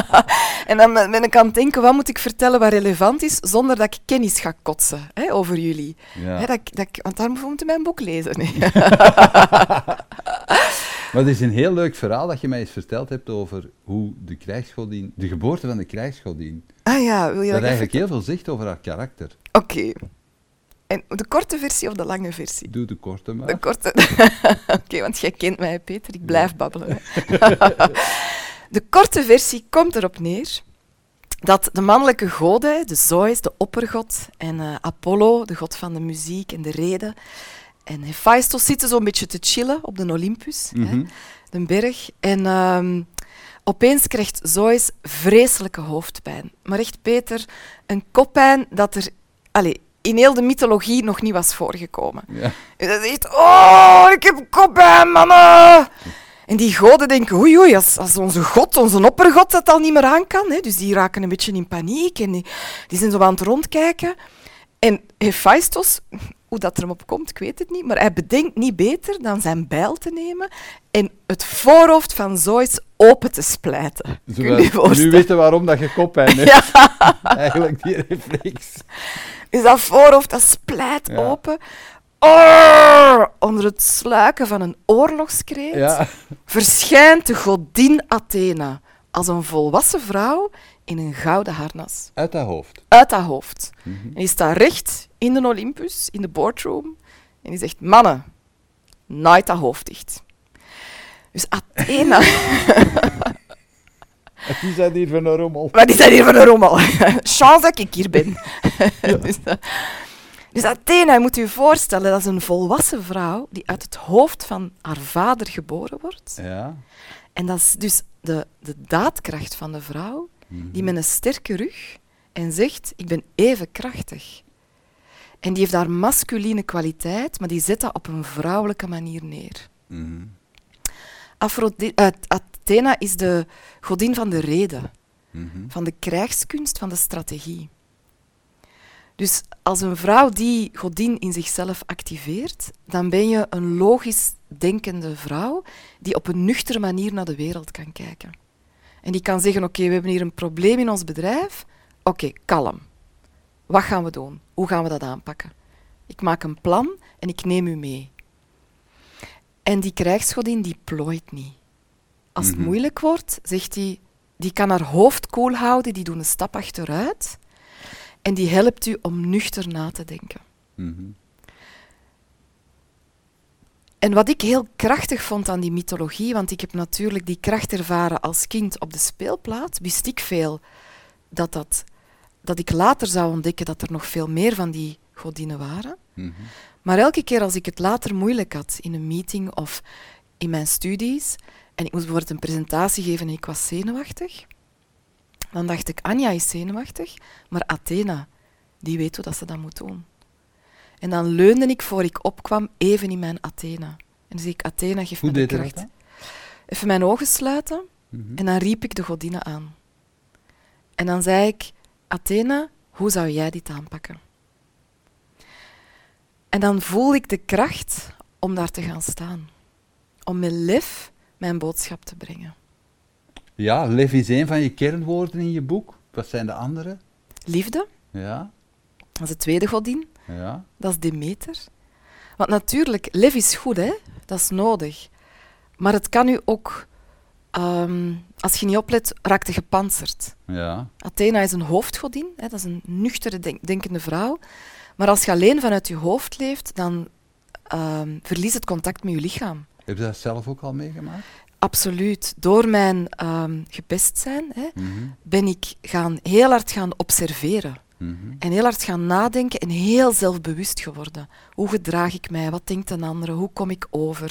*laughs* en dan ben ik aan het denken, wat moet ik vertellen wat relevant is, zonder dat ik kennis ga kotsen hè, over jullie. Ja. Hè, dat, ik- dat, ik- want daarom moet je mijn boek lezen. *laughs* Maar het is een heel leuk verhaal dat je mij eens verteld hebt over hoe de krijgsgodin, de geboorte van de krijgsgodin, ah ja, wil je dat dat eigenlijk heel veel zegt over haar karakter. Oké. En de korte versie of de lange versie? Doe de korte maar. De korte. *laughs* Oké, want jij kent mij, Peter. Ik blijf babbelen. *laughs* de korte versie komt erop neer dat de mannelijke goden, de Zeus, de oppergod, en eh, Apollo, de god van de muziek en de reden, en Hephaestus zitten zo'n beetje te chillen op de Olympus, hè, Mhm. de berg. En ehm, Opeens krijgt Zois vreselijke hoofdpijn. Maar echt, Peter, een koppijn dat er allez, in heel de mythologie nog niet was voorgekomen. Ja. En dat zegt, oh, ik heb koppijn, mannen. En die goden denken, oei, oei, als, als onze god, onze oppergod, dat al niet meer aan kan. Hè, dus die raken een beetje in paniek en die, die zijn zo aan het rondkijken. En Hephaestus, hoe dat er hem op komt, ik weet het niet, maar hij bedenkt niet beter dan zijn bijl te nemen en het voorhoofd van Zeus open te splijten. Nu weten waarom dat je koppijn hebt. *laughs* Ja, *laughs* Eigenlijk die reflex. dus dat voorhoofd dat splijt Ja. open. Oh, onder het sluiken van een oorlogskreet Ja. verschijnt de godin Athena als een volwassen vrouw in een gouden harnas. Uit dat hoofd. Uit dat hoofd. Mhm. En die staat recht in de Olympus, in de boardroom. En die zegt, mannen, naait dat hoofd dicht. Dus Athena... *laughs* Is dat hier van een rommel. Wat is dat hier voor een rommel? *laughs* Chance dat ik hier ben. *laughs* dus, eh, dus Athena, je moet je voorstellen, dat is een volwassen vrouw die uit het hoofd van haar vader geboren wordt. Ja. En dat is dus de, de daadkracht van de vrouw, Die met een sterke rug en zegt, ik ben even krachtig. En die heeft haar masculine kwaliteit, maar die zet dat op een vrouwelijke manier neer. Mhm. Athena is de godin van de reden. Mhm. van de krijgskunst, van de strategie. Dus als een vrouw die godin in zichzelf activeert, dan ben je een logisch denkende vrouw die op een nuchtere manier naar de wereld kan kijken. En die kan zeggen, oké, we hebben hier een probleem in ons bedrijf. Oké, kalm. Wat gaan we doen? Hoe gaan we dat aanpakken? Ik maak een plan en ik neem u mee. En die krijgsgodin die plooit niet. Als het Mhm. moeilijk wordt, zegt hij, die kan haar hoofd koel houden, die doet een stap achteruit en die helpt u om nuchter na te denken. Mhm. En wat ik heel krachtig vond aan die mythologie, want ik heb natuurlijk die kracht ervaren als kind op de speelplaats, wist ik veel dat, dat, dat ik later zou ontdekken dat er nog veel meer van die godinnen waren. Mhm. Maar elke keer als ik het later moeilijk had in een meeting of in mijn studies, en ik moest bijvoorbeeld een presentatie geven en ik was zenuwachtig, dan dacht ik, Anja is zenuwachtig, maar Athena, die weet hoe dat ze dat moet doen. En dan leunde ik voor ik opkwam even in mijn Athena. En dan zei ik, Athena, geef Hoe me de deed je dat kracht. Even mijn ogen sluiten Mhm. en dan riep ik de godinnen aan. En dan zei ik, Athena, hoe zou jij dit aanpakken? En dan voel ik de kracht om daar te gaan staan. Om met lef mijn boodschap te brengen. Ja, lef is een van je kernwoorden in je boek. Wat zijn de andere? Liefde, Ja, dat is de tweede godin. Ja. Dat is Demeter. Want natuurlijk, lef is goed, hè? dat is nodig. Maar het kan u ook, ehm, als je niet oplet, raakt je gepantserd. Ja, Athena is een hoofdgodin, hè, dat is een nuchtere denk- denkende vrouw. Maar als je alleen vanuit je hoofd leeft, dan ehm verlies het contact met je lichaam. heb je dat zelf ook al meegemaakt? Absoluut. Door mijn ehm, gepest zijn hè, Mhm. ben ik gaan, heel hard gaan observeren. En heel hard gaan nadenken en heel zelfbewust geworden. Hoe gedraag ik mij? Wat denkt een andere? Hoe kom ik over?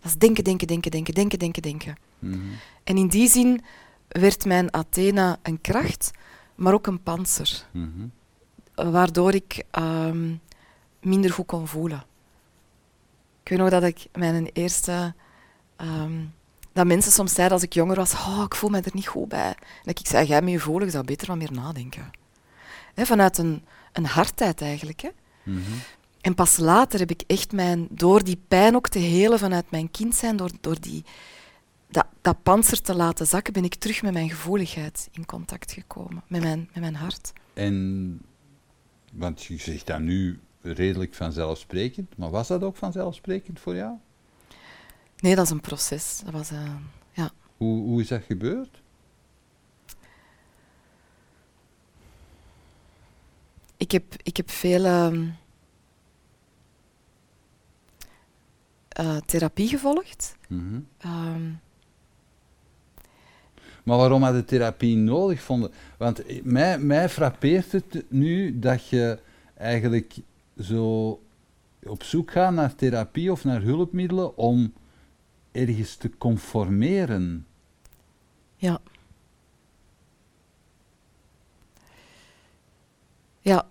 Dat is denken, denken, denken, denken, denken, denken, denken. Mhm. En in die zin werd mijn Athena een kracht, maar ook een panzer. Mhm. waardoor ik ehm, minder goed kon voelen. Ik weet nog dat ik mijn eerste... ehm, dat mensen soms zeiden als ik jonger was, oh, ik voel me er niet goed bij. En dat ik zei, jij met je voelen, je zou beter wat meer nadenken. Vanuit een, een hardheid eigenlijk. Hè. Mhm. En pas later heb ik echt mijn, door die pijn ook te helen vanuit mijn kind zijn, door, door die, dat, dat panzer te laten zakken, ben ik terug met mijn gevoeligheid in contact gekomen, met mijn, met mijn hart. En, want je zegt dat nu redelijk vanzelfsprekend, maar was dat ook vanzelfsprekend voor jou? Nee, dat is een proces. Dat was, eh, ja. Hoe, hoe is dat gebeurd? Ik, heb, ik heb veel ehm, eh, therapie gevolgd. Mhm. Ehm, Maar waarom had je therapie nodig vonden? Want eh, mij, mij frappeert het nu dat je eigenlijk zo op zoek gaat naar therapie of naar hulpmiddelen om ergens te conformeren. Ja. Ja.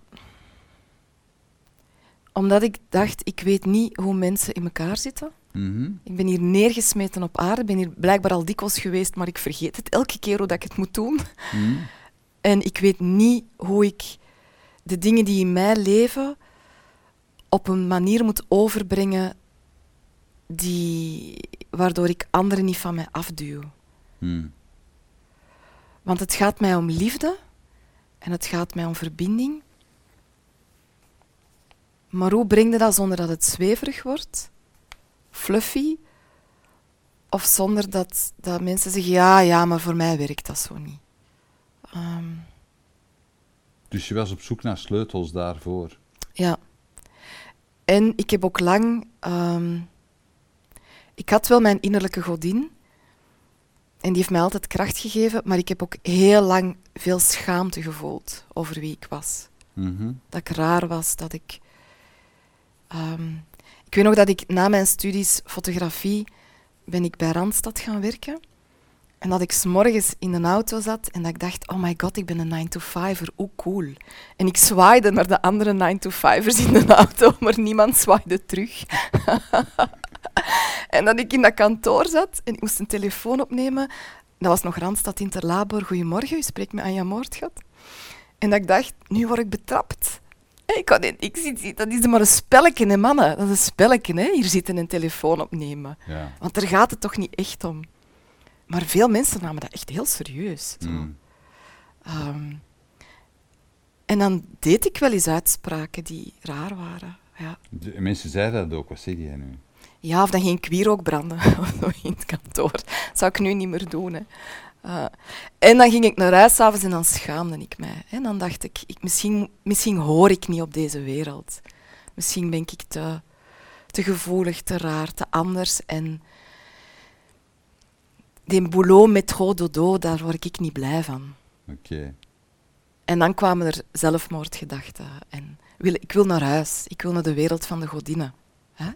Omdat ik dacht, ik weet niet hoe mensen in elkaar zitten. Mhm. Ik ben hier neergesmeten op aarde, ben hier blijkbaar al dikwijls geweest, maar ik vergeet het elke keer hoe dat ik het moet doen. Mhm. En ik weet niet hoe ik de dingen die in mij leven op een manier moet overbrengen die, waardoor ik anderen niet van mij afduw. Mhm. Want het gaat mij om liefde en het gaat mij om verbinding. Maar hoe breng je dat zonder dat het zweverig wordt? Fluffy? Of zonder dat, dat mensen zeggen, ja, ja, maar voor mij werkt dat zo niet. Ehm, Dus je was op zoek naar sleutels daarvoor. ja. En ik heb ook lang... ehm, ik had wel mijn innerlijke godin. En die heeft mij altijd kracht gegeven. Maar ik heb ook heel lang veel schaamte gevoeld over wie ik was. Mhm. dat ik raar was, dat ik... ehm, ik weet nog dat ik na mijn studies fotografie ben ik bij Randstad gaan werken. En dat ik s'morgens in een auto zat en dat ik dacht, oh my god, ik ben een 9-to-5er, hoe cool. En ik zwaaide naar de andere 9-to-5ers in de auto, *laughs* maar niemand zwaaide terug. *laughs* en dat ik in dat kantoor zat en ik moest een telefoon opnemen. Dat was nog Randstad Interlabor, goedemorgen, u spreekt met Anja Moordgat. En dat ik dacht, nu word ik betrapt. Ik kan ik dat is maar een spelletje, hè, mannen. Dat is een spelletje, hè. Hier zitten een telefoon opnemen. Ja. Want daar gaat het toch niet echt om. Maar veel mensen namen dat echt heel serieus. Mm. Ehm, en dan deed ik wel eens uitspraken die raar waren. Ja, De, mensen zeiden dat ook. Wat zeg jij nu? ja of dan ging ik wierook branden *laughs* in het kantoor. Dat zou ik nu niet meer doen. Hè. Eh, en dan ging ik naar huis s'avonds en dan schaamde ik mij. En dan dacht ik, ik misschien, misschien hoor ik niet op deze wereld. Misschien ben ik te, te gevoelig, te raar, te anders. En die boulot met dodo, daar word ik niet blij van. Oké. En dan kwamen er zelfmoordgedachten. En wil, ik wil naar huis. Ik wil naar de wereld van de godinnen. Hè?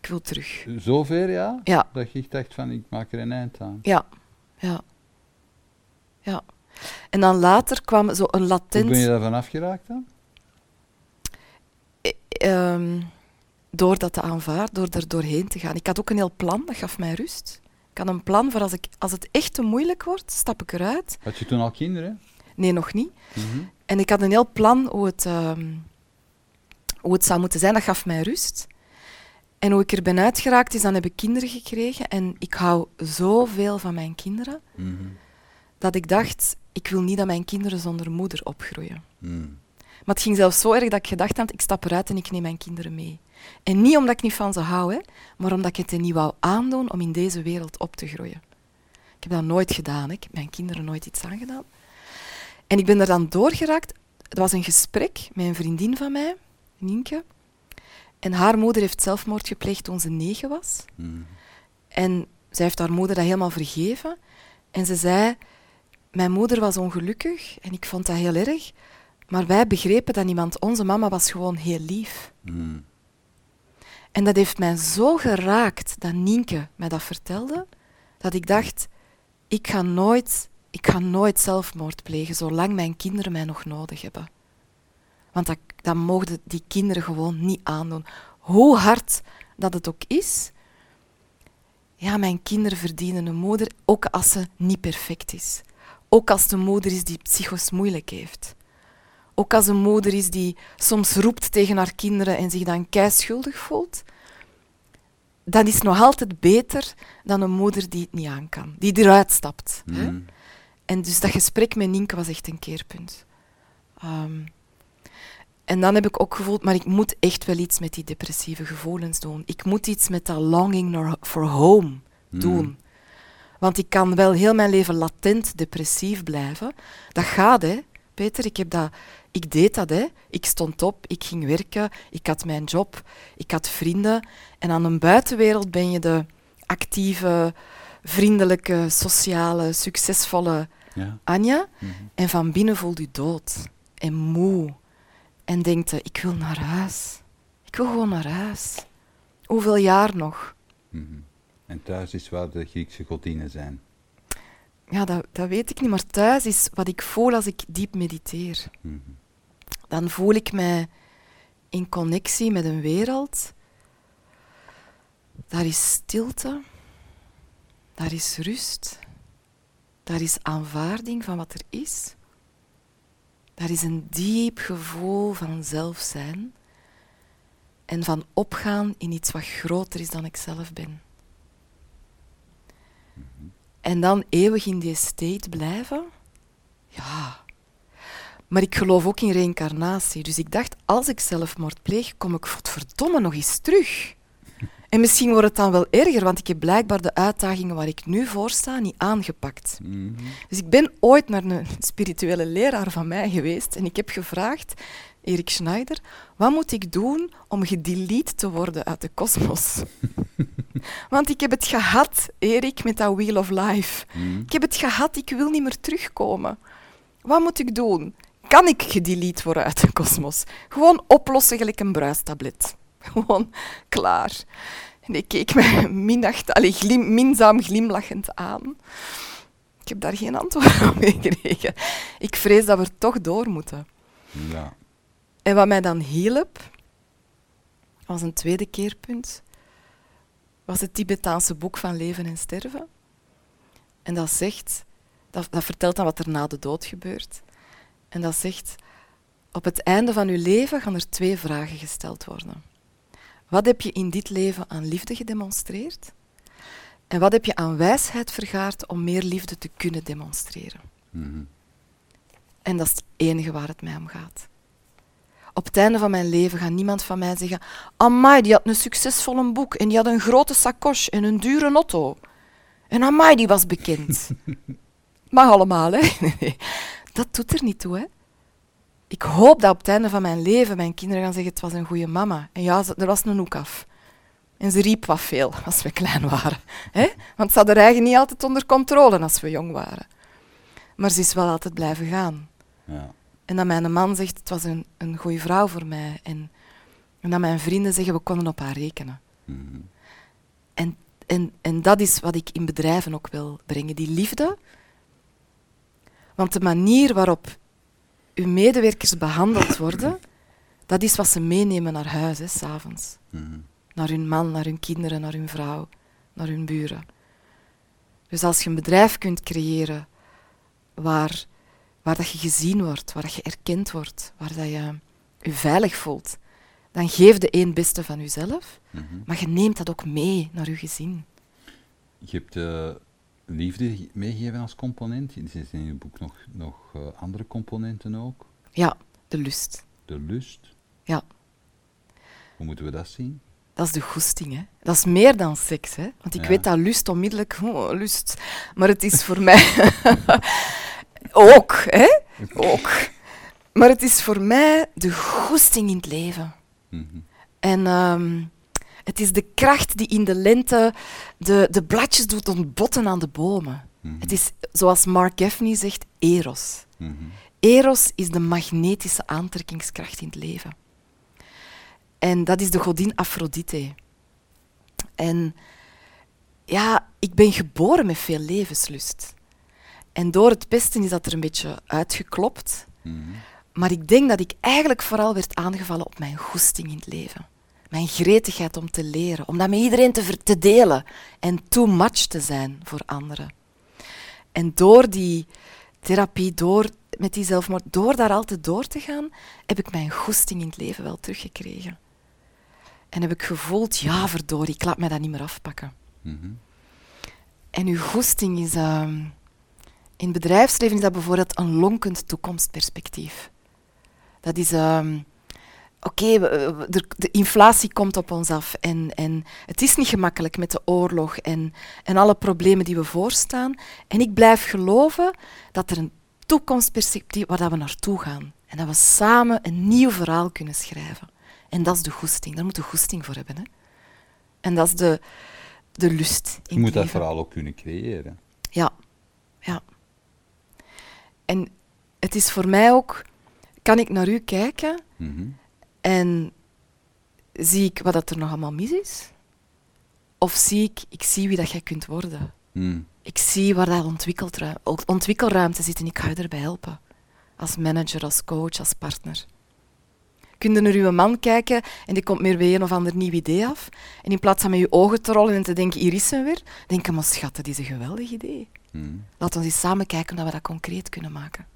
Ik wil terug. Zover, ja? Ja, Dat je dacht van, ik maak er een eind aan. ja, ja. Ja. En dan later kwam zo een Hoe latent... ben je daarvan afgeraakt dan? eh, ehm, door dat te aanvaarden, door er doorheen te gaan. Ik had ook een heel plan, dat gaf mij rust. Ik had een plan voor als, ik, als het echt te moeilijk wordt, stap ik eruit. Had je toen al kinderen? Nee, nog niet. Mhm. En ik had een heel plan hoe het, ehm, hoe het zou moeten zijn. Dat gaf mij rust. En hoe ik er ben uitgeraakt is, dan heb ik kinderen gekregen. En ik hou zoveel van mijn kinderen, Mhm. Dat ik dacht, ik wil niet dat mijn kinderen zonder moeder opgroeien. Mhm. Maar het ging zelfs zo erg dat ik gedacht had, ik stap eruit en ik neem mijn kinderen mee. En niet omdat ik niet van ze hou, hè, maar omdat ik het hen niet wou aandoen om in deze wereld op te groeien. Ik heb dat nooit gedaan. Hè. Ik heb mijn kinderen nooit iets aangedaan. En ik ben er dan doorgeraakt. Het was een gesprek met een vriendin van mij, Nienke. En haar moeder heeft zelfmoord gepleegd toen ze negen was. Mhm. En zij heeft haar moeder dat helemaal vergeven. En ze zei, mijn moeder was ongelukkig en ik vond dat heel erg. Maar wij begrepen dat niemand, onze mama was gewoon heel lief. Mhm. En dat heeft mij zo geraakt dat Nienke mij dat vertelde, dat ik dacht, ik ga nooit, ik ga nooit zelfmoord plegen zolang mijn kinderen mij nog nodig hebben. Want dat, dat mogen die kinderen gewoon niet aandoen. Hoe hard dat het ook is, ja, mijn kinderen verdienen een moeder, ook als ze niet perfect is. Ook als de moeder is die psychos moeilijk heeft. Ook als een moeder is die soms roept tegen haar kinderen en zich dan keischuldig voelt. Dat is nog altijd beter dan een moeder die het niet aan kan, die eruit stapt. hè. Mhm. En dus dat gesprek met Nienke was echt een keerpunt. Ehm, en dan heb ik ook gevoeld, maar ik moet echt wel iets met die depressieve gevoelens doen. Ik moet iets met dat longing for home doen. Want ik kan wel heel mijn leven latent depressief blijven. Dat gaat, hè, Peter. Ik, heb dat, ik deed dat, hè. Ik stond op, ik ging werken, ik had mijn job, ik had vrienden. En aan de buitenwereld ben je de actieve, vriendelijke, sociale, succesvolle Ja. Anja. Mhm. En van binnen voelt u dood en moe. En denkt, u, ik wil naar huis. Ik wil gewoon naar huis. Hoeveel jaar nog? Mhm. En thuis is waar de Griekse godinnen zijn. ja, dat, dat weet ik niet, maar thuis is wat ik voel als ik diep mediteer. Mhm. Dan voel ik mij in connectie met een wereld. Daar is stilte, daar is rust, daar is aanvaarding van wat er is. Daar is een diep gevoel van zelf zijn en van opgaan in iets wat groter is dan ik zelf ben. En dan eeuwig in die state blijven? Ja. Maar ik geloof ook in reïncarnatie. Dus ik dacht, als ik zelfmoord pleeg, kom ik verdomme nog eens terug. *laughs* En misschien wordt het dan wel erger, want ik heb blijkbaar de uitdagingen waar ik nu voor sta niet aangepakt. Mhm. Dus ik ben ooit naar een spirituele leraar van mij geweest en ik heb gevraagd, Erik Schneider, wat moet ik doen om gedelete te worden uit de kosmos? *laughs* Want ik heb het gehad, Erik, met dat Wheel of Life. Mhm. Ik heb het gehad, ik wil niet meer terugkomen. Wat moet ik doen? Kan ik gedelete worden uit de kosmos? Gewoon oplossen gelijk een bruistablet. *laughs* Gewoon klaar. En hij keek mij minacht, allee, glim, minzaam glimlachend aan. Ik heb daar geen antwoord *laughs* op gekregen. Ik vrees dat we er toch door moeten. Ja. En wat mij dan hielp, als een tweede keerpunt, was het Tibetaanse boek van Leven en Sterven. En dat zegt, dat, dat vertelt dan wat er na de dood gebeurt. En dat zegt, op het einde van uw leven gaan er twee vragen gesteld worden. Wat heb je in dit leven aan liefde gedemonstreerd? En wat heb je aan wijsheid vergaard om meer liefde te kunnen demonstreren? Mhm. En dat is het enige waar het mij om gaat. Op het einde van mijn leven gaat niemand van mij zeggen: Amai, die had een succesvol boek en die had een grote sacoche en een dure auto. En Amai, die was bekend. *laughs* Mag allemaal, hè? *laughs* Nee, dat doet er niet toe, hè? Ik hoop dat op het einde van mijn leven mijn kinderen gaan zeggen: Het was een goede mama. En ja, er was een hoek af. En ze riep wat veel *laughs* als we klein waren. Hè? Want ze had haar eigen niet altijd onder controle als we jong waren. Maar ze is wel altijd blijven gaan. Ja. En dat mijn man zegt, het was een, een goede vrouw voor mij. En, en dat mijn vrienden zeggen, we konden op haar rekenen. Mhm. En, en, en dat is wat ik in bedrijven ook wil brengen, die liefde. Want de manier waarop uw medewerkers behandeld worden, dat is wat ze meenemen naar huis, hè, s'avonds. Mhm. Naar hun man, naar hun kinderen, naar hun vrouw, naar hun buren. Dus als je een bedrijf kunt creëren waar, waar dat je gezien wordt, waar dat je erkend wordt, waar dat je je veilig voelt, dan geef de één beste van jezelf, Mhm. maar je neemt dat ook mee naar je gezin. Je hebt eh, liefde meegegeven als component. Er zijn in je boek nog, nog eh, andere componenten ook. Ja, de lust. De lust. Ja, Hoe moeten we dat zien? dat is de goesting. Hè. Dat is meer dan seks. Hè. Want ik Ja. weet dat lust onmiddellijk, oh, lust. Maar het is voor *laughs* mij ook, hè? Ook. Maar het is voor mij de goesting in het leven. Mhm. En ehm, het is de kracht die in de lente de, de bladjes doet ontbotten aan de bomen. Mhm. Het is, zoals Mark Gaffney zegt, eros. Mhm. Eros is de magnetische aantrekkingskracht in het leven. En dat is de godin Aphrodite. En ja, ik ben geboren met veel levenslust. En door het pesten is dat er een beetje uitgeklopt. Mhm. Maar ik denk dat ik eigenlijk vooral werd aangevallen op mijn goesting in het leven. Mijn gretigheid om te leren, om dat met iedereen te, te delen en too much te zijn voor anderen. En door die therapie, door met die zelfmoord, door daar altijd door te gaan, heb ik mijn goesting in het leven wel teruggekregen. En heb ik gevoeld, ja verdorie, ik laat mij dat niet meer afpakken. Mhm. En uw goesting is... ehm, in het bedrijfsleven is dat bijvoorbeeld een lonkend toekomstperspectief. Dat is... ehm, Oké, de inflatie komt op ons af en, en het is niet gemakkelijk met de oorlog en, en alle problemen die we voorstaan. En ik blijf geloven dat er een toekomstperspectief waar dat we naartoe gaan. En dat we samen een nieuw verhaal kunnen schrijven. En dat is de goesting. Daar moet je goesting voor hebben. Hè? En dat is de, de lust in Je moet dat verhaal ook kunnen creëren. Ja, ja. En het is voor mij ook, kan ik naar u kijken Mhm. en zie ik wat dat er nog allemaal mis is? Of zie ik, ik zie wie dat jij kunt worden. Hmm. Ik zie waar dat ontwikkelruim- ontwikkelruimte zit en ik ga je erbij helpen. Als manager, als coach, als partner. Kun je naar uw man kijken en die komt meer bij een of ander nieuw idee af. En in plaats van met je ogen te rollen en te denken, hier is hem weer, denk je, maar schat, dat is een geweldig idee. Hmm. Laten we eens samen kijken dat we dat concreet kunnen maken.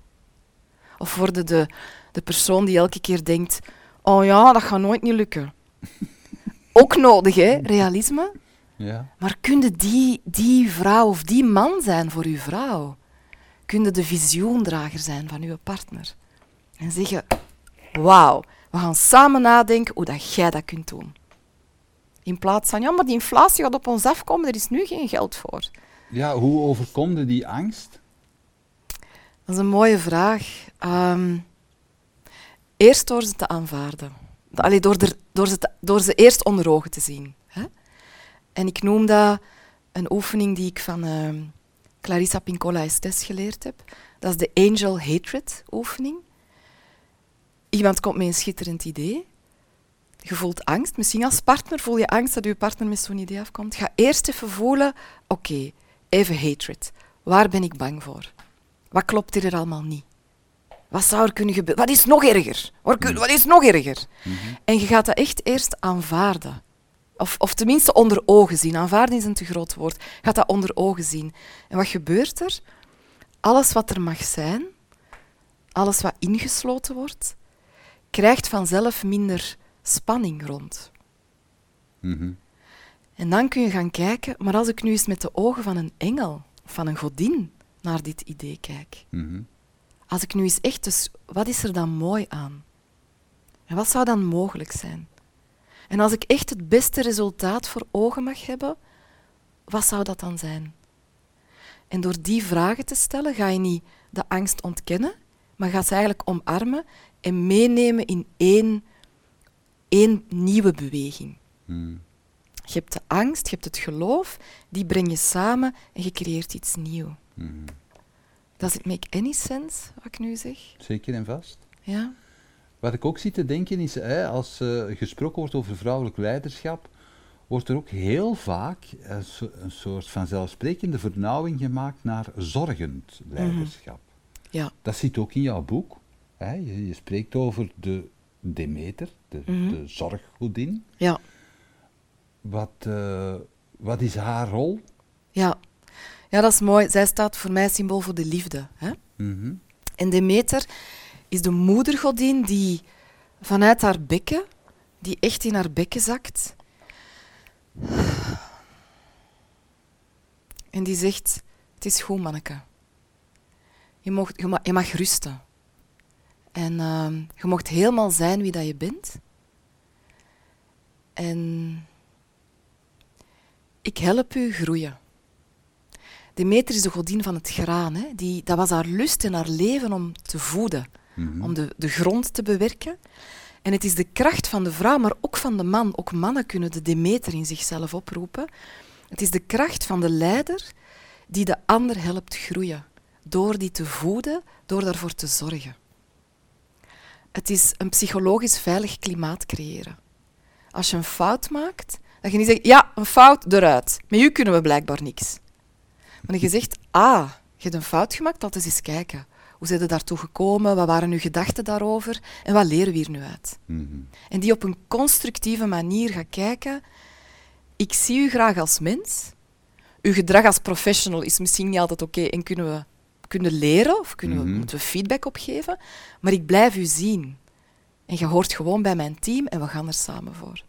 Of worden de, de persoon die elke keer denkt, oh ja, dat gaat nooit niet lukken. *laughs* Ook nodig, hè, realisme. Ja. Maar kun je die, die vrouw of die man zijn voor uw vrouw? Kun de visioendrager zijn van uw partner? En zeggen, wauw, we gaan samen nadenken hoe dat jij dat kunt doen. In plaats van, ja, maar die inflatie gaat op ons afkomen, er is nu geen geld voor. ja, hoe overkomde die angst? Dat is een mooie vraag. Ehm, eerst door ze te aanvaarden. Allee, door, door, ze te- door ze eerst onder ogen te zien. Hè? En ik noem dat een oefening die ik van ehm, Clarissa Pincola Estes geleerd heb. Dat is de Angel Hatred oefening. Iemand komt met een schitterend idee. Je voelt angst. Misschien als partner voel je angst dat je partner met zo'n idee afkomt. Ga eerst even voelen, oké, even hatred. Waar ben ik bang voor? Wat klopt hier allemaal niet? Wat zou er kunnen gebeuren? Wat is nog erger? Kun- Wat is nog erger? En je gaat dat echt eerst aanvaarden. Of, of tenminste onder ogen zien. Aanvaarden is een te groot woord. Gaat dat onder ogen zien. En wat gebeurt er? Alles wat er mag zijn, alles wat ingesloten wordt, krijgt vanzelf minder spanning rond. Mhm. En dan kun je gaan kijken, maar als ik nu eens met de ogen van een engel of van een godin naar dit idee kijk. Mhm. Als ik nu eens echt, dus wat is er dan mooi aan? En wat zou dan mogelijk zijn? En als ik echt het beste resultaat voor ogen mag hebben, wat zou dat dan zijn? En door die vragen te stellen, ga je niet de angst ontkennen, maar ga ze eigenlijk omarmen en meenemen in één, één nieuwe beweging. Hmm. Je hebt de angst, je hebt het geloof, die breng je samen en je creëert iets nieuws. Mhm. Does it make any sense, wat ik nu zeg? Zeker en vast. Ja? Wat ik ook zie te denken is, hè, als eh, gesproken wordt over vrouwelijk leiderschap, wordt er ook heel vaak een, so- een soort van zelfsprekende vernauwing gemaakt naar zorgend leiderschap. Ja. Dat zit ook in jouw boek. Hè. Je, je spreekt over de Demeter, de, Mhm. de zorggodin. Ja. Wat, eh, wat is haar rol? Ja. ja, dat is mooi. Zij staat voor mij symbool voor de liefde. Hè? Mhm. En Demeter is de moedergodin die vanuit haar bekken, die echt in haar bekken zakt. En die zegt, het is goed, manneke. Je, mocht, je, ma- je mag rusten. En ehm, je mocht helemaal zijn wie dat je bent. En ik help u groeien. Demeter is de godin van het graan. Hè? Die, dat was haar lust en haar leven om te voeden, Mhm. om de, de grond te bewerken. En het is de kracht van de vrouw, maar ook van de man. Ook mannen kunnen de Demeter in zichzelf oproepen. Het is de kracht van de leider die de ander helpt groeien. Door die te voeden, door daarvoor te zorgen. Het is een psychologisch veilig klimaat creëren. Als je een fout maakt, dat je niet zegt, ja, een fout, eruit. Met u kunnen we blijkbaar niks. Maar dat je zegt, ah, je hebt een fout gemaakt, laten we eens kijken. Hoe zijn je daartoe gekomen? Wat waren uw gedachten daarover? En wat leren we hier nu uit? Mhm. En die op een constructieve manier gaat kijken. Ik zie u graag als mens. Uw gedrag als professional is misschien niet altijd oké en kunnen we kunnen leren of kunnen Mhm. moeten we feedback op geven. Maar ik blijf u zien. En je hoort gewoon bij mijn team en we gaan er samen voor.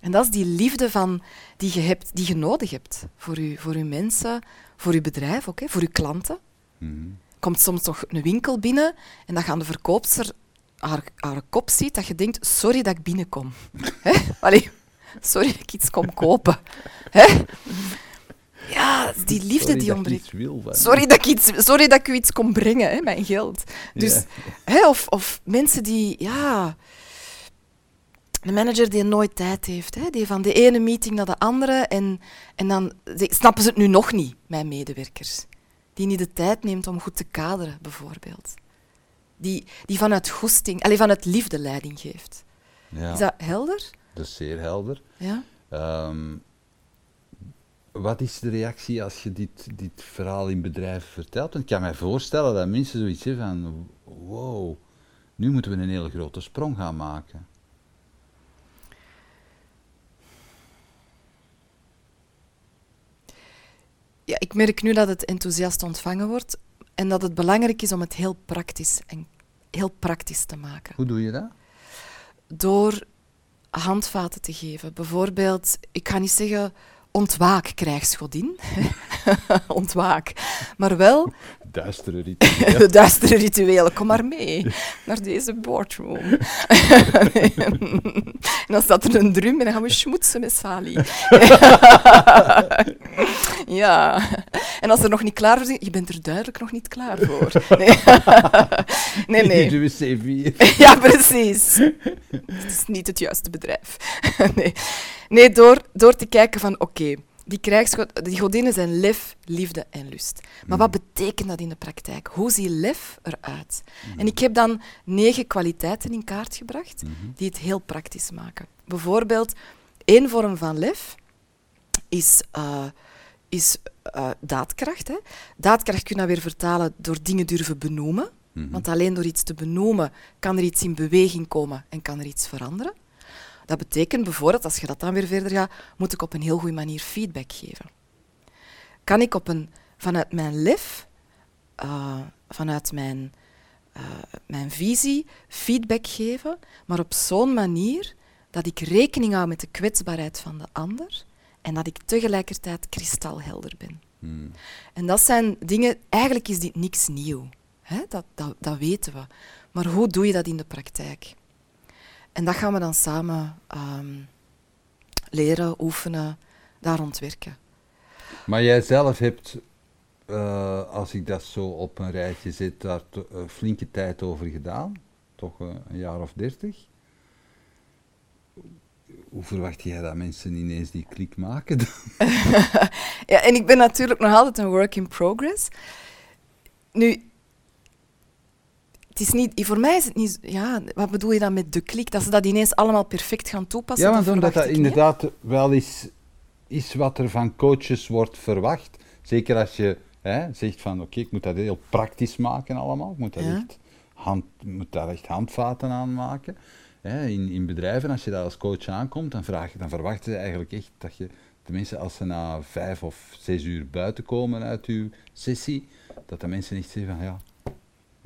En dat is die liefde van, die, je hebt, die je nodig hebt voor je, voor uw mensen, voor uw bedrijf ook, hè, voor uw klanten Mhm. komt soms nog een winkel binnen en dan gaan de verkoopster haar, haar kop ziet dat je denkt, sorry dat ik binnenkom. *laughs* Allee, sorry dat ik iets kom kopen. Hè? Ja, die liefde Sorry die ontbreekt. Sorry dat, ik iets, sorry dat ik u iets kom brengen, hè, mijn geld. Dus, Ja. hè, of, of mensen die, ja... Een manager die nooit tijd heeft, hè, die van de ene meeting naar de andere en, en dan snappen ze het nu nog niet, mijn medewerkers. Die niet de tijd neemt om goed te kaderen, bijvoorbeeld. Die, die vanuit goesting, alleen vanuit liefde leiding geeft. Ja, Is dat helder? dat is zeer helder. Ja. Ehm, wat is de reactie als je dit, dit verhaal in bedrijven vertelt? Want ik kan mij voorstellen dat mensen zoiets hebben van, wow, nu moeten we een hele grote sprong gaan maken. Ja, ik merk nu dat het enthousiast ontvangen wordt en dat het belangrijk is om het heel praktisch, en heel praktisch te maken. Hoe doe je dat? Door handvaten te geven. Bijvoorbeeld, ik ga niet zeggen ontwaak, krijgsgodin. *laughs* ontwaak. Maar wel... Duistere *laughs* rituelen. de duistere rituelen. Kom maar mee naar deze boardroom. en dan staat er een drum en dan gaan we schmoetsen met Sali. *laughs* ja. En als er nog niet klaar voor is, je bent er duidelijk nog niet klaar voor. Nee, *laughs* nee. nee. De wc ja, precies. Het is niet het juiste bedrijf. nee, nee door, door te kijken van, oké, die, die godinnen zijn lef, liefde en lust. Maar wat betekent dat in de praktijk? Hoe ziet lef eruit? En ik heb dan negen kwaliteiten in kaart gebracht die het heel praktisch maken. Bijvoorbeeld, één vorm van lef is, uh, is uh, daadkracht. Hè. Daadkracht kun je weer vertalen door dingen durven benoemen. Want alleen door iets te benoemen kan er iets in beweging komen en kan er iets veranderen. Dat betekent bijvoorbeeld, als je dat dan weer verder gaat, moet ik op een heel goede manier feedback geven. Kan ik op een, vanuit mijn lef, uh, vanuit mijn, uh, mijn visie, feedback geven, maar op zo'n manier dat ik rekening hou met de kwetsbaarheid van de ander en dat ik tegelijkertijd kristalhelder ben. Hmm. En dat zijn dingen, eigenlijk is dit niks nieuw. Hè? Dat, dat, dat weten we. Maar hoe doe je dat in de praktijk? En dat gaan we dan samen um, leren, oefenen, daar ontwerken. Maar jij zelf hebt, uh, als ik dat zo op een rijtje zet, daar uh, flinke tijd over gedaan. Toch uh, een jaar of dertig. Hoe verwacht jij dat mensen ineens die klik maken? *laughs* ja, en ik ben natuurlijk nog altijd een work in progress. Nu, het is niet, voor mij is het niet... Ja, wat bedoel je dan met de klik? Dat ze dat ineens allemaal perfect gaan toepassen? Ja, want omdat dat inderdaad wel is, is wat er van coaches wordt verwacht. Zeker als je hè, zegt van, oké, ik moet dat heel praktisch maken allemaal. Ik moet, dat Ja. echt, hand, moet daar echt handvaten aan maken. Hè, in, in bedrijven, als je daar als coach aankomt, dan, vraag, dan verwachten ze eigenlijk echt dat je... Tenminste, als ze na vijf of zes uur buiten komen uit uw sessie, dat de mensen echt zeggen van, ja,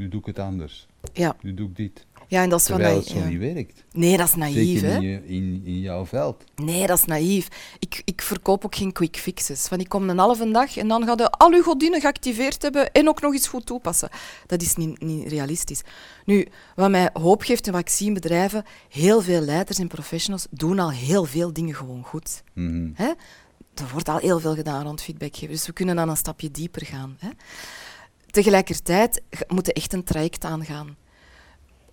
nu doe ik het anders. Ja. Nu doe ik dit. ja, en dat is Terwijl naïef. het zo ja. niet werkt. Nee, dat is naïef, Zeker hè? in, in, in jouw veld. Nee, dat is naïef. Ik, ik verkoop ook geen quick fixes. Van ik kom een halve dag en dan ga je al uw godinnen geactiveerd hebben en ook nog eens goed toepassen. Dat is niet, niet realistisch. Nu, wat mij hoop geeft en wat ik zie in bedrijven, heel veel leiders en professionals doen al heel veel dingen gewoon goed. Mhm. Hè? Er wordt al heel veel gedaan rond feedback geven, dus we kunnen dan een stapje dieper gaan. Hè? Tegelijkertijd moet je echt een traject aangaan.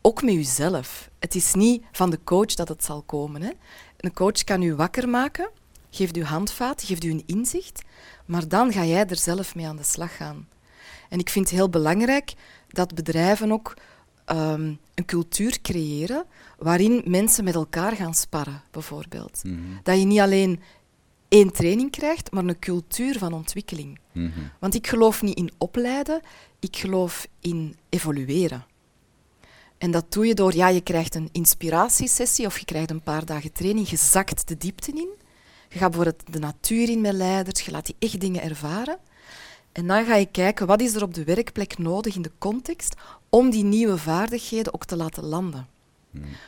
Ook met jezelf. Het is niet van de coach dat het zal komen. Hè? Een coach kan u wakker maken, geeft u handvaat, geeft u een inzicht, maar dan ga jij er zelf mee aan de slag gaan. En ik vind het heel belangrijk dat bedrijven ook ehm, een cultuur creëren waarin mensen met elkaar gaan sparren, bijvoorbeeld. Mhm. Dat je niet alleen één training krijgt, maar een cultuur van ontwikkeling. Mhm. Want ik geloof niet in opleiden, ik geloof in evolueren. En dat doe je door, ja, je krijgt een inspiratiesessie of je krijgt een paar dagen training, je zakt de diepte in. Je gaat bijvoorbeeld de natuur in met leiders, je laat die echt dingen ervaren. En dan ga je kijken, wat is er op de werkplek nodig in de context om die nieuwe vaardigheden ook te laten landen.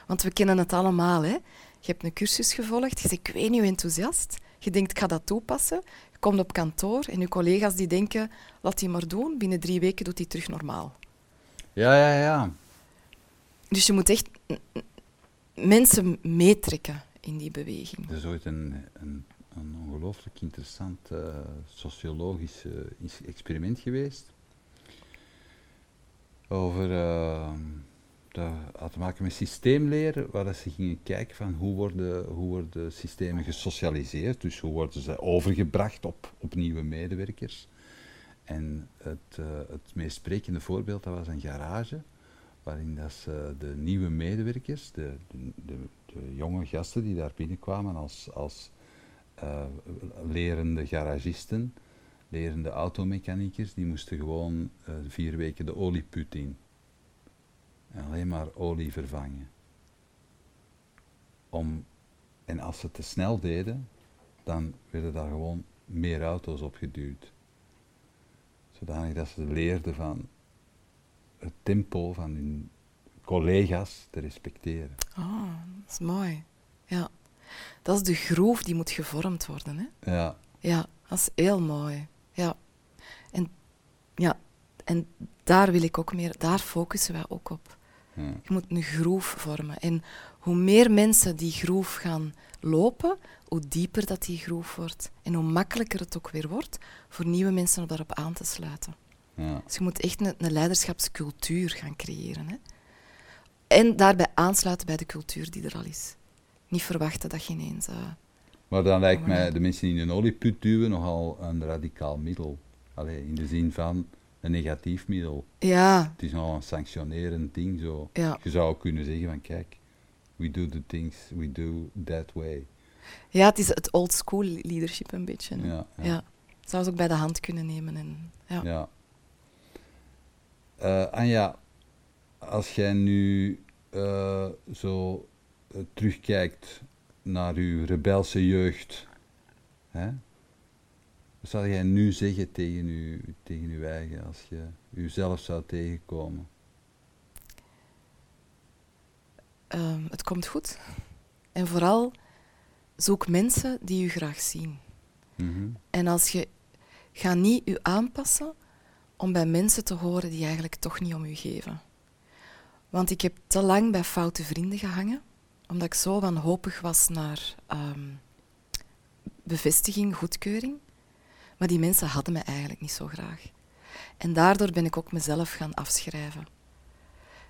Want we kennen het allemaal, hè. Je hebt een cursus gevolgd, je zegt, ik weet niet hoe enthousiast. Je denkt, ik ga dat toepassen. Je komt op kantoor en je collega's die denken, laat die maar doen. Binnen drie weken doet hij terug normaal. Ja, ja, ja. Dus je moet echt mensen meetrekken in die beweging. Er is ooit een, een, een ongelooflijk interessant eh, sociologisch eh, experiment geweest. Over, eh, dat had te maken met systeemleer, waar ze gingen kijken van hoe worden, hoe worden systemen gesocialiseerd, dus hoe worden ze overgebracht op, op nieuwe medewerkers. En het, eh, het meest sprekende voorbeeld, dat was een garage, waarin dat ze de nieuwe medewerkers, de, de, de, de jonge gasten die daar binnenkwamen als, als eh, lerende garagisten, lerende automechaniekers, die moesten gewoon eh, vier weken de olieput in. En alleen maar olie vervangen. Om, en als ze te snel deden, dan werden daar gewoon meer auto's opgeduwd. Zodanig dat ze leerden van het tempo van hun collega's te respecteren. Oh, dat is mooi. Ja. Dat is de groef die moet gevormd worden. Hè? Ja, Ja, dat is heel mooi. Ja. En, ja. en daar wil ik ook meer, daar focussen wij ook op. ja, Je moet een groef vormen. En hoe meer mensen die groef gaan lopen, hoe dieper dat die groef wordt. En hoe makkelijker het ook weer wordt voor nieuwe mensen om daarop aan te sluiten. ja. Dus je moet echt een, een leiderschapscultuur gaan creëren. Hè? En daarbij aansluiten bij de cultuur die er al is. Niet verwachten dat je ineens... eh, Maar dan lijkt mij de mensen in een olieput duwen nogal een radicaal middel. Allee, in de zin van een negatief middel. ja, Het is nogal een sanctionerend ding zo. ja, Je zou ook kunnen zeggen van kijk, we do the things we do that way. ja, het is het old school leadership een beetje. ja. Ja. Zou ze ook bij de hand kunnen nemen. En, ja. Ja. Eh, Anja, als jij nu eh, zo eh, terugkijkt naar uw rebelse jeugd, hè? Wat zou jij nu zeggen tegen u, tegen uw eigen als je uzelf zou tegenkomen? Ehm, het komt goed. En vooral zoek mensen die u graag zien. Mhm. En als je ga niet u aanpassen om bij mensen te horen die eigenlijk toch niet om u geven. Want ik heb te lang bij foute vrienden gehangen, omdat ik zo wanhopig was naar ehm, bevestiging, goedkeuring. Maar die mensen hadden me eigenlijk niet zo graag. En daardoor ben ik ook mezelf gaan afschrijven.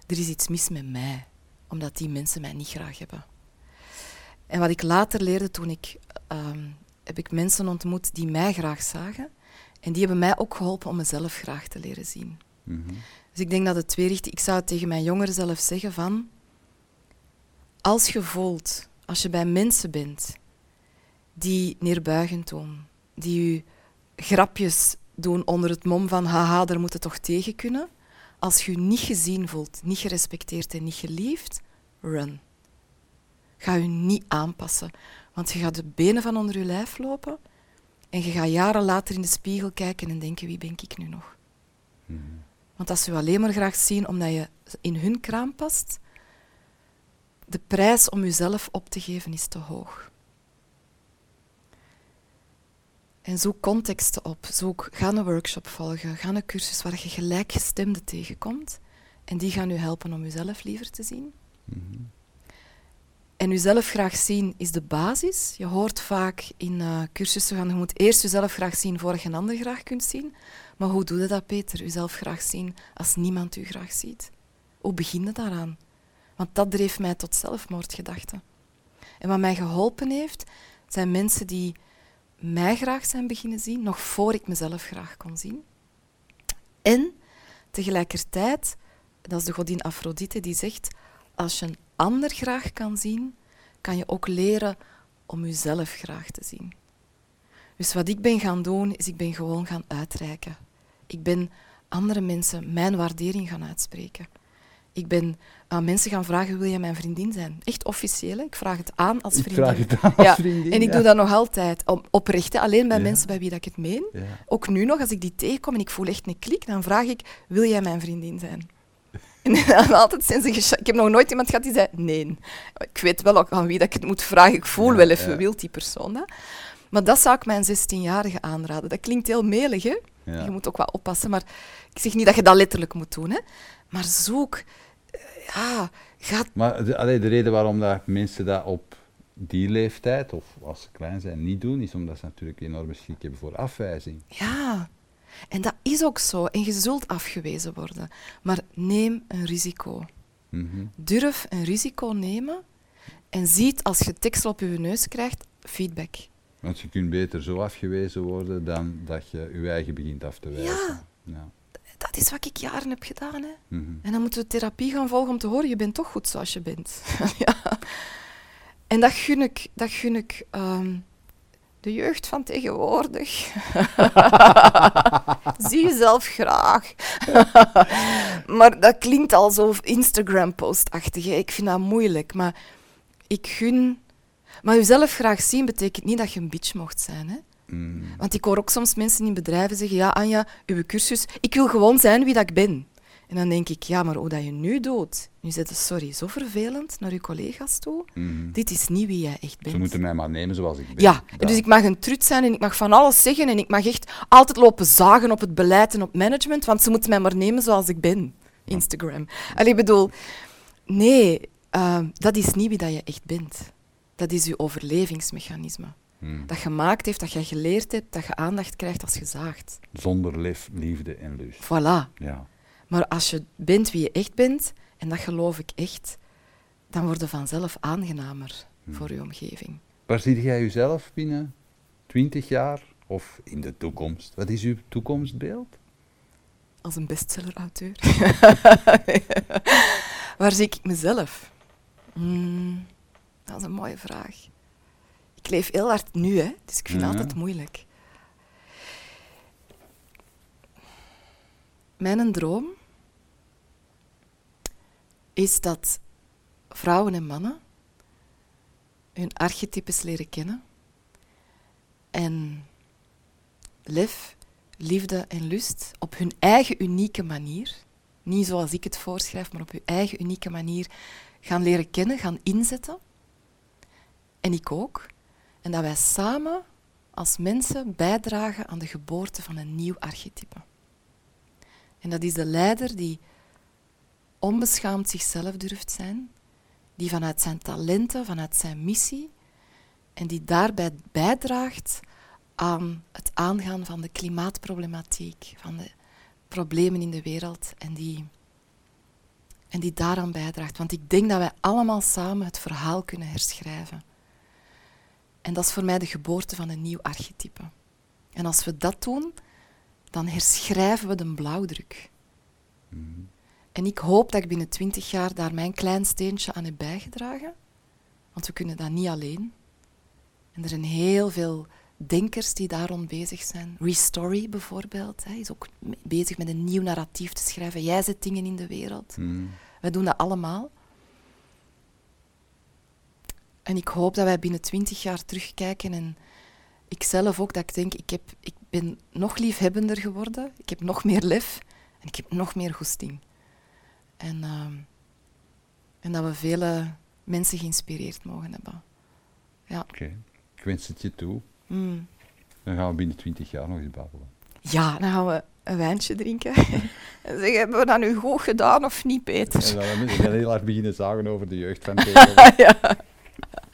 Er is iets mis met mij, omdat die mensen mij niet graag hebben. En wat ik later leerde toen ik ehm, heb ik mensen ontmoet die mij graag zagen. En die hebben mij ook geholpen om mezelf graag te leren zien. Mhm. Dus ik denk dat het twee richting... Ik zou het tegen mijn jongeren zelf zeggen van... Als je voelt, als je bij mensen bent die neerbuigend doen, die je grapjes doen onder het mom van haha, daar moet het toch tegen kunnen. Als je je niet gezien voelt, niet gerespecteerd en niet geliefd, run. Ga je niet aanpassen, want je gaat de benen van onder je lijf lopen en je gaat jaren later in de spiegel kijken en denken, wie ben ik nu nog? Mhm. Want als ze je alleen maar graag zien omdat je in hun kraam past, de prijs om jezelf op te geven is te hoog. En zoek contexten op. Zoek, ga een workshop volgen. Ga een cursus waar je gelijkgestemden tegenkomt. En die gaan u helpen om jezelf liever te zien. Mhm. En jezelf graag zien is de basis. Je hoort vaak in eh, cursussen gaan, je moet eerst jezelf graag zien voordat je een ander graag kunt zien. Maar hoe doe je dat, Peter? Jezelf graag zien als niemand u graag ziet. Hoe begin je daaraan? Want dat dreef mij tot zelfmoordgedachten. En wat mij geholpen heeft, zijn mensen die mij graag zijn beginnen zien, nog voor ik mezelf graag kon zien. En tegelijkertijd, dat is de godin Afrodite die zegt, als je een ander graag kan zien, kan je ook leren om jezelf graag te zien. Dus wat ik ben gaan doen, is ik ben gewoon gaan uitreiken. Ik ben andere mensen mijn waardering gaan uitspreken. Ik ben aan mensen gaan vragen, wil jij mijn vriendin zijn? Echt officieel, hè? ik vraag het aan als Ik vriendin. vraag het aan als Ja, vriendin. En ik ja. doe dat nog altijd, oprecht, hè, alleen bij Ja. mensen bij wie dat ik het meen. Ook nu nog, als ik die tegenkom en ik voel echt een klik, dan vraag ik, wil jij mijn vriendin zijn? *laughs* En dan altijd zijn ze Ik heb nog nooit iemand gehad die zei, nee. Ik weet wel ook aan wie dat ik het moet vragen. Ik voel wel even, wil die persoon dat? Maar dat zou ik mijn 16-jarige aanraden. Dat klinkt heel melig, hè? Je moet ook wat oppassen, maar ik zeg niet dat je dat letterlijk moet doen, hè? Maar zoek, eh, ja, ga Maar de, allee, de reden waarom dat mensen dat op die leeftijd, of als ze klein zijn, niet doen, is omdat ze natuurlijk enorme schrik hebben voor afwijzing. Ja, en dat is ook zo. En je zult afgewezen worden. Maar neem een risico. Mhm. Durf een risico nemen en ziet als je tekst op je neus krijgt, feedback. Want je kunt beter zo afgewezen worden dan dat je je eigen begint af te wijzen. Ja. Ja. Dat is wat ik jaren heb gedaan. Hè. Mhm. En dan moeten we therapie gaan volgen om te horen, je bent toch goed zoals je bent. *laughs* ja. En dat gun ik, dat gun ik ehm, de jeugd van tegenwoordig. *laughs* Zie jezelf graag. *laughs* maar dat klinkt al zo Instagram-postachtig. Ik vind dat moeilijk. Maar ik gun. Maar jezelf graag zien betekent niet dat je een bitch mocht zijn. Hè? Mm. Want ik hoor ook soms mensen in bedrijven zeggen: Ja, Anja, uw cursus, ik wil gewoon zijn wie dat ik ben. En dan denk ik: Ja, maar hoe dat je nu doet, nu zit het, sorry, zo vervelend naar je collega's toe. Mhm. Dit is niet wie jij echt bent. Ze moeten mij maar nemen zoals ik ben. Ja, dus ik mag een trut zijn en ik mag van alles zeggen en ik mag echt altijd lopen zagen op het beleid en op management, want ze moeten mij maar nemen zoals ik ben. Instagram. Allee, ik bedoel, nee, eh, dat is niet wie dat je echt bent. Dat is je overlevingsmechanisme. Mm. Dat gemaakt heeft, dat je geleerd hebt, dat je aandacht krijgt als je zaagt. Zonder lef, liefde en lust. Voilà. Ja. Maar als je bent wie je echt bent, en dat geloof ik echt, dan word je vanzelf aangenamer voor je omgeving. Waar zie jij jezelf binnen 20 jaar of in de toekomst? Wat is uw toekomstbeeld? Als een bestseller-auteur. *laughs* Waar zie ik mezelf? Hmm, dat is een mooie vraag. Ik leef heel hard nu, hè, dus ik vind het Ja. altijd moeilijk. Mijn droom is dat vrouwen en mannen hun archetypes leren kennen en lef, liefde en lust op hun eigen unieke manier, niet zoals ik het voorschrijf, maar op hun eigen unieke manier gaan leren kennen, gaan inzetten. En ik ook. En dat wij samen als mensen bijdragen aan de geboorte van een nieuw archetype. En dat is de leider die onbeschaamd zichzelf durft zijn, die vanuit zijn talenten, vanuit zijn missie, en die daarbij bijdraagt aan het aangaan van de klimaatproblematiek, van de problemen in de wereld, en die, en die daaraan bijdraagt. Want ik denk dat wij allemaal samen het verhaal kunnen herschrijven. En dat is voor mij de geboorte van een nieuw archetype. En als we dat doen, dan herschrijven we de blauwdruk. En ik hoop dat ik binnen twintig jaar daar mijn klein steentje aan heb bijgedragen. Want we kunnen dat niet alleen. En er zijn heel veel denkers die daar rond bezig zijn. Restory bijvoorbeeld hè, is ook bezig met een nieuw narratief te schrijven. Jij zet dingen in de wereld. Mm. Wij doen dat allemaal. En ik hoop dat wij binnen twintig jaar terugkijken en ik zelf ook, dat ik denk, ik, heb, ik ben nog liefhebbender geworden, ik heb nog meer lef en ik heb nog meer goesting. En, ehm, en dat we vele mensen geïnspireerd mogen hebben. Ja. Oké, ik wens het je toe. Mm. Dan gaan we binnen 20 jaar nog eens babbelen. Ja, dan gaan we een wijntje drinken *laughs* en zeggen, hebben we dat nu goed gedaan of niet, Peter? En dan gaan we gaan heel hard beginnen zagen over de jeugd van *laughs* ja.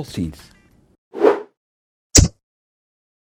Tot ziens.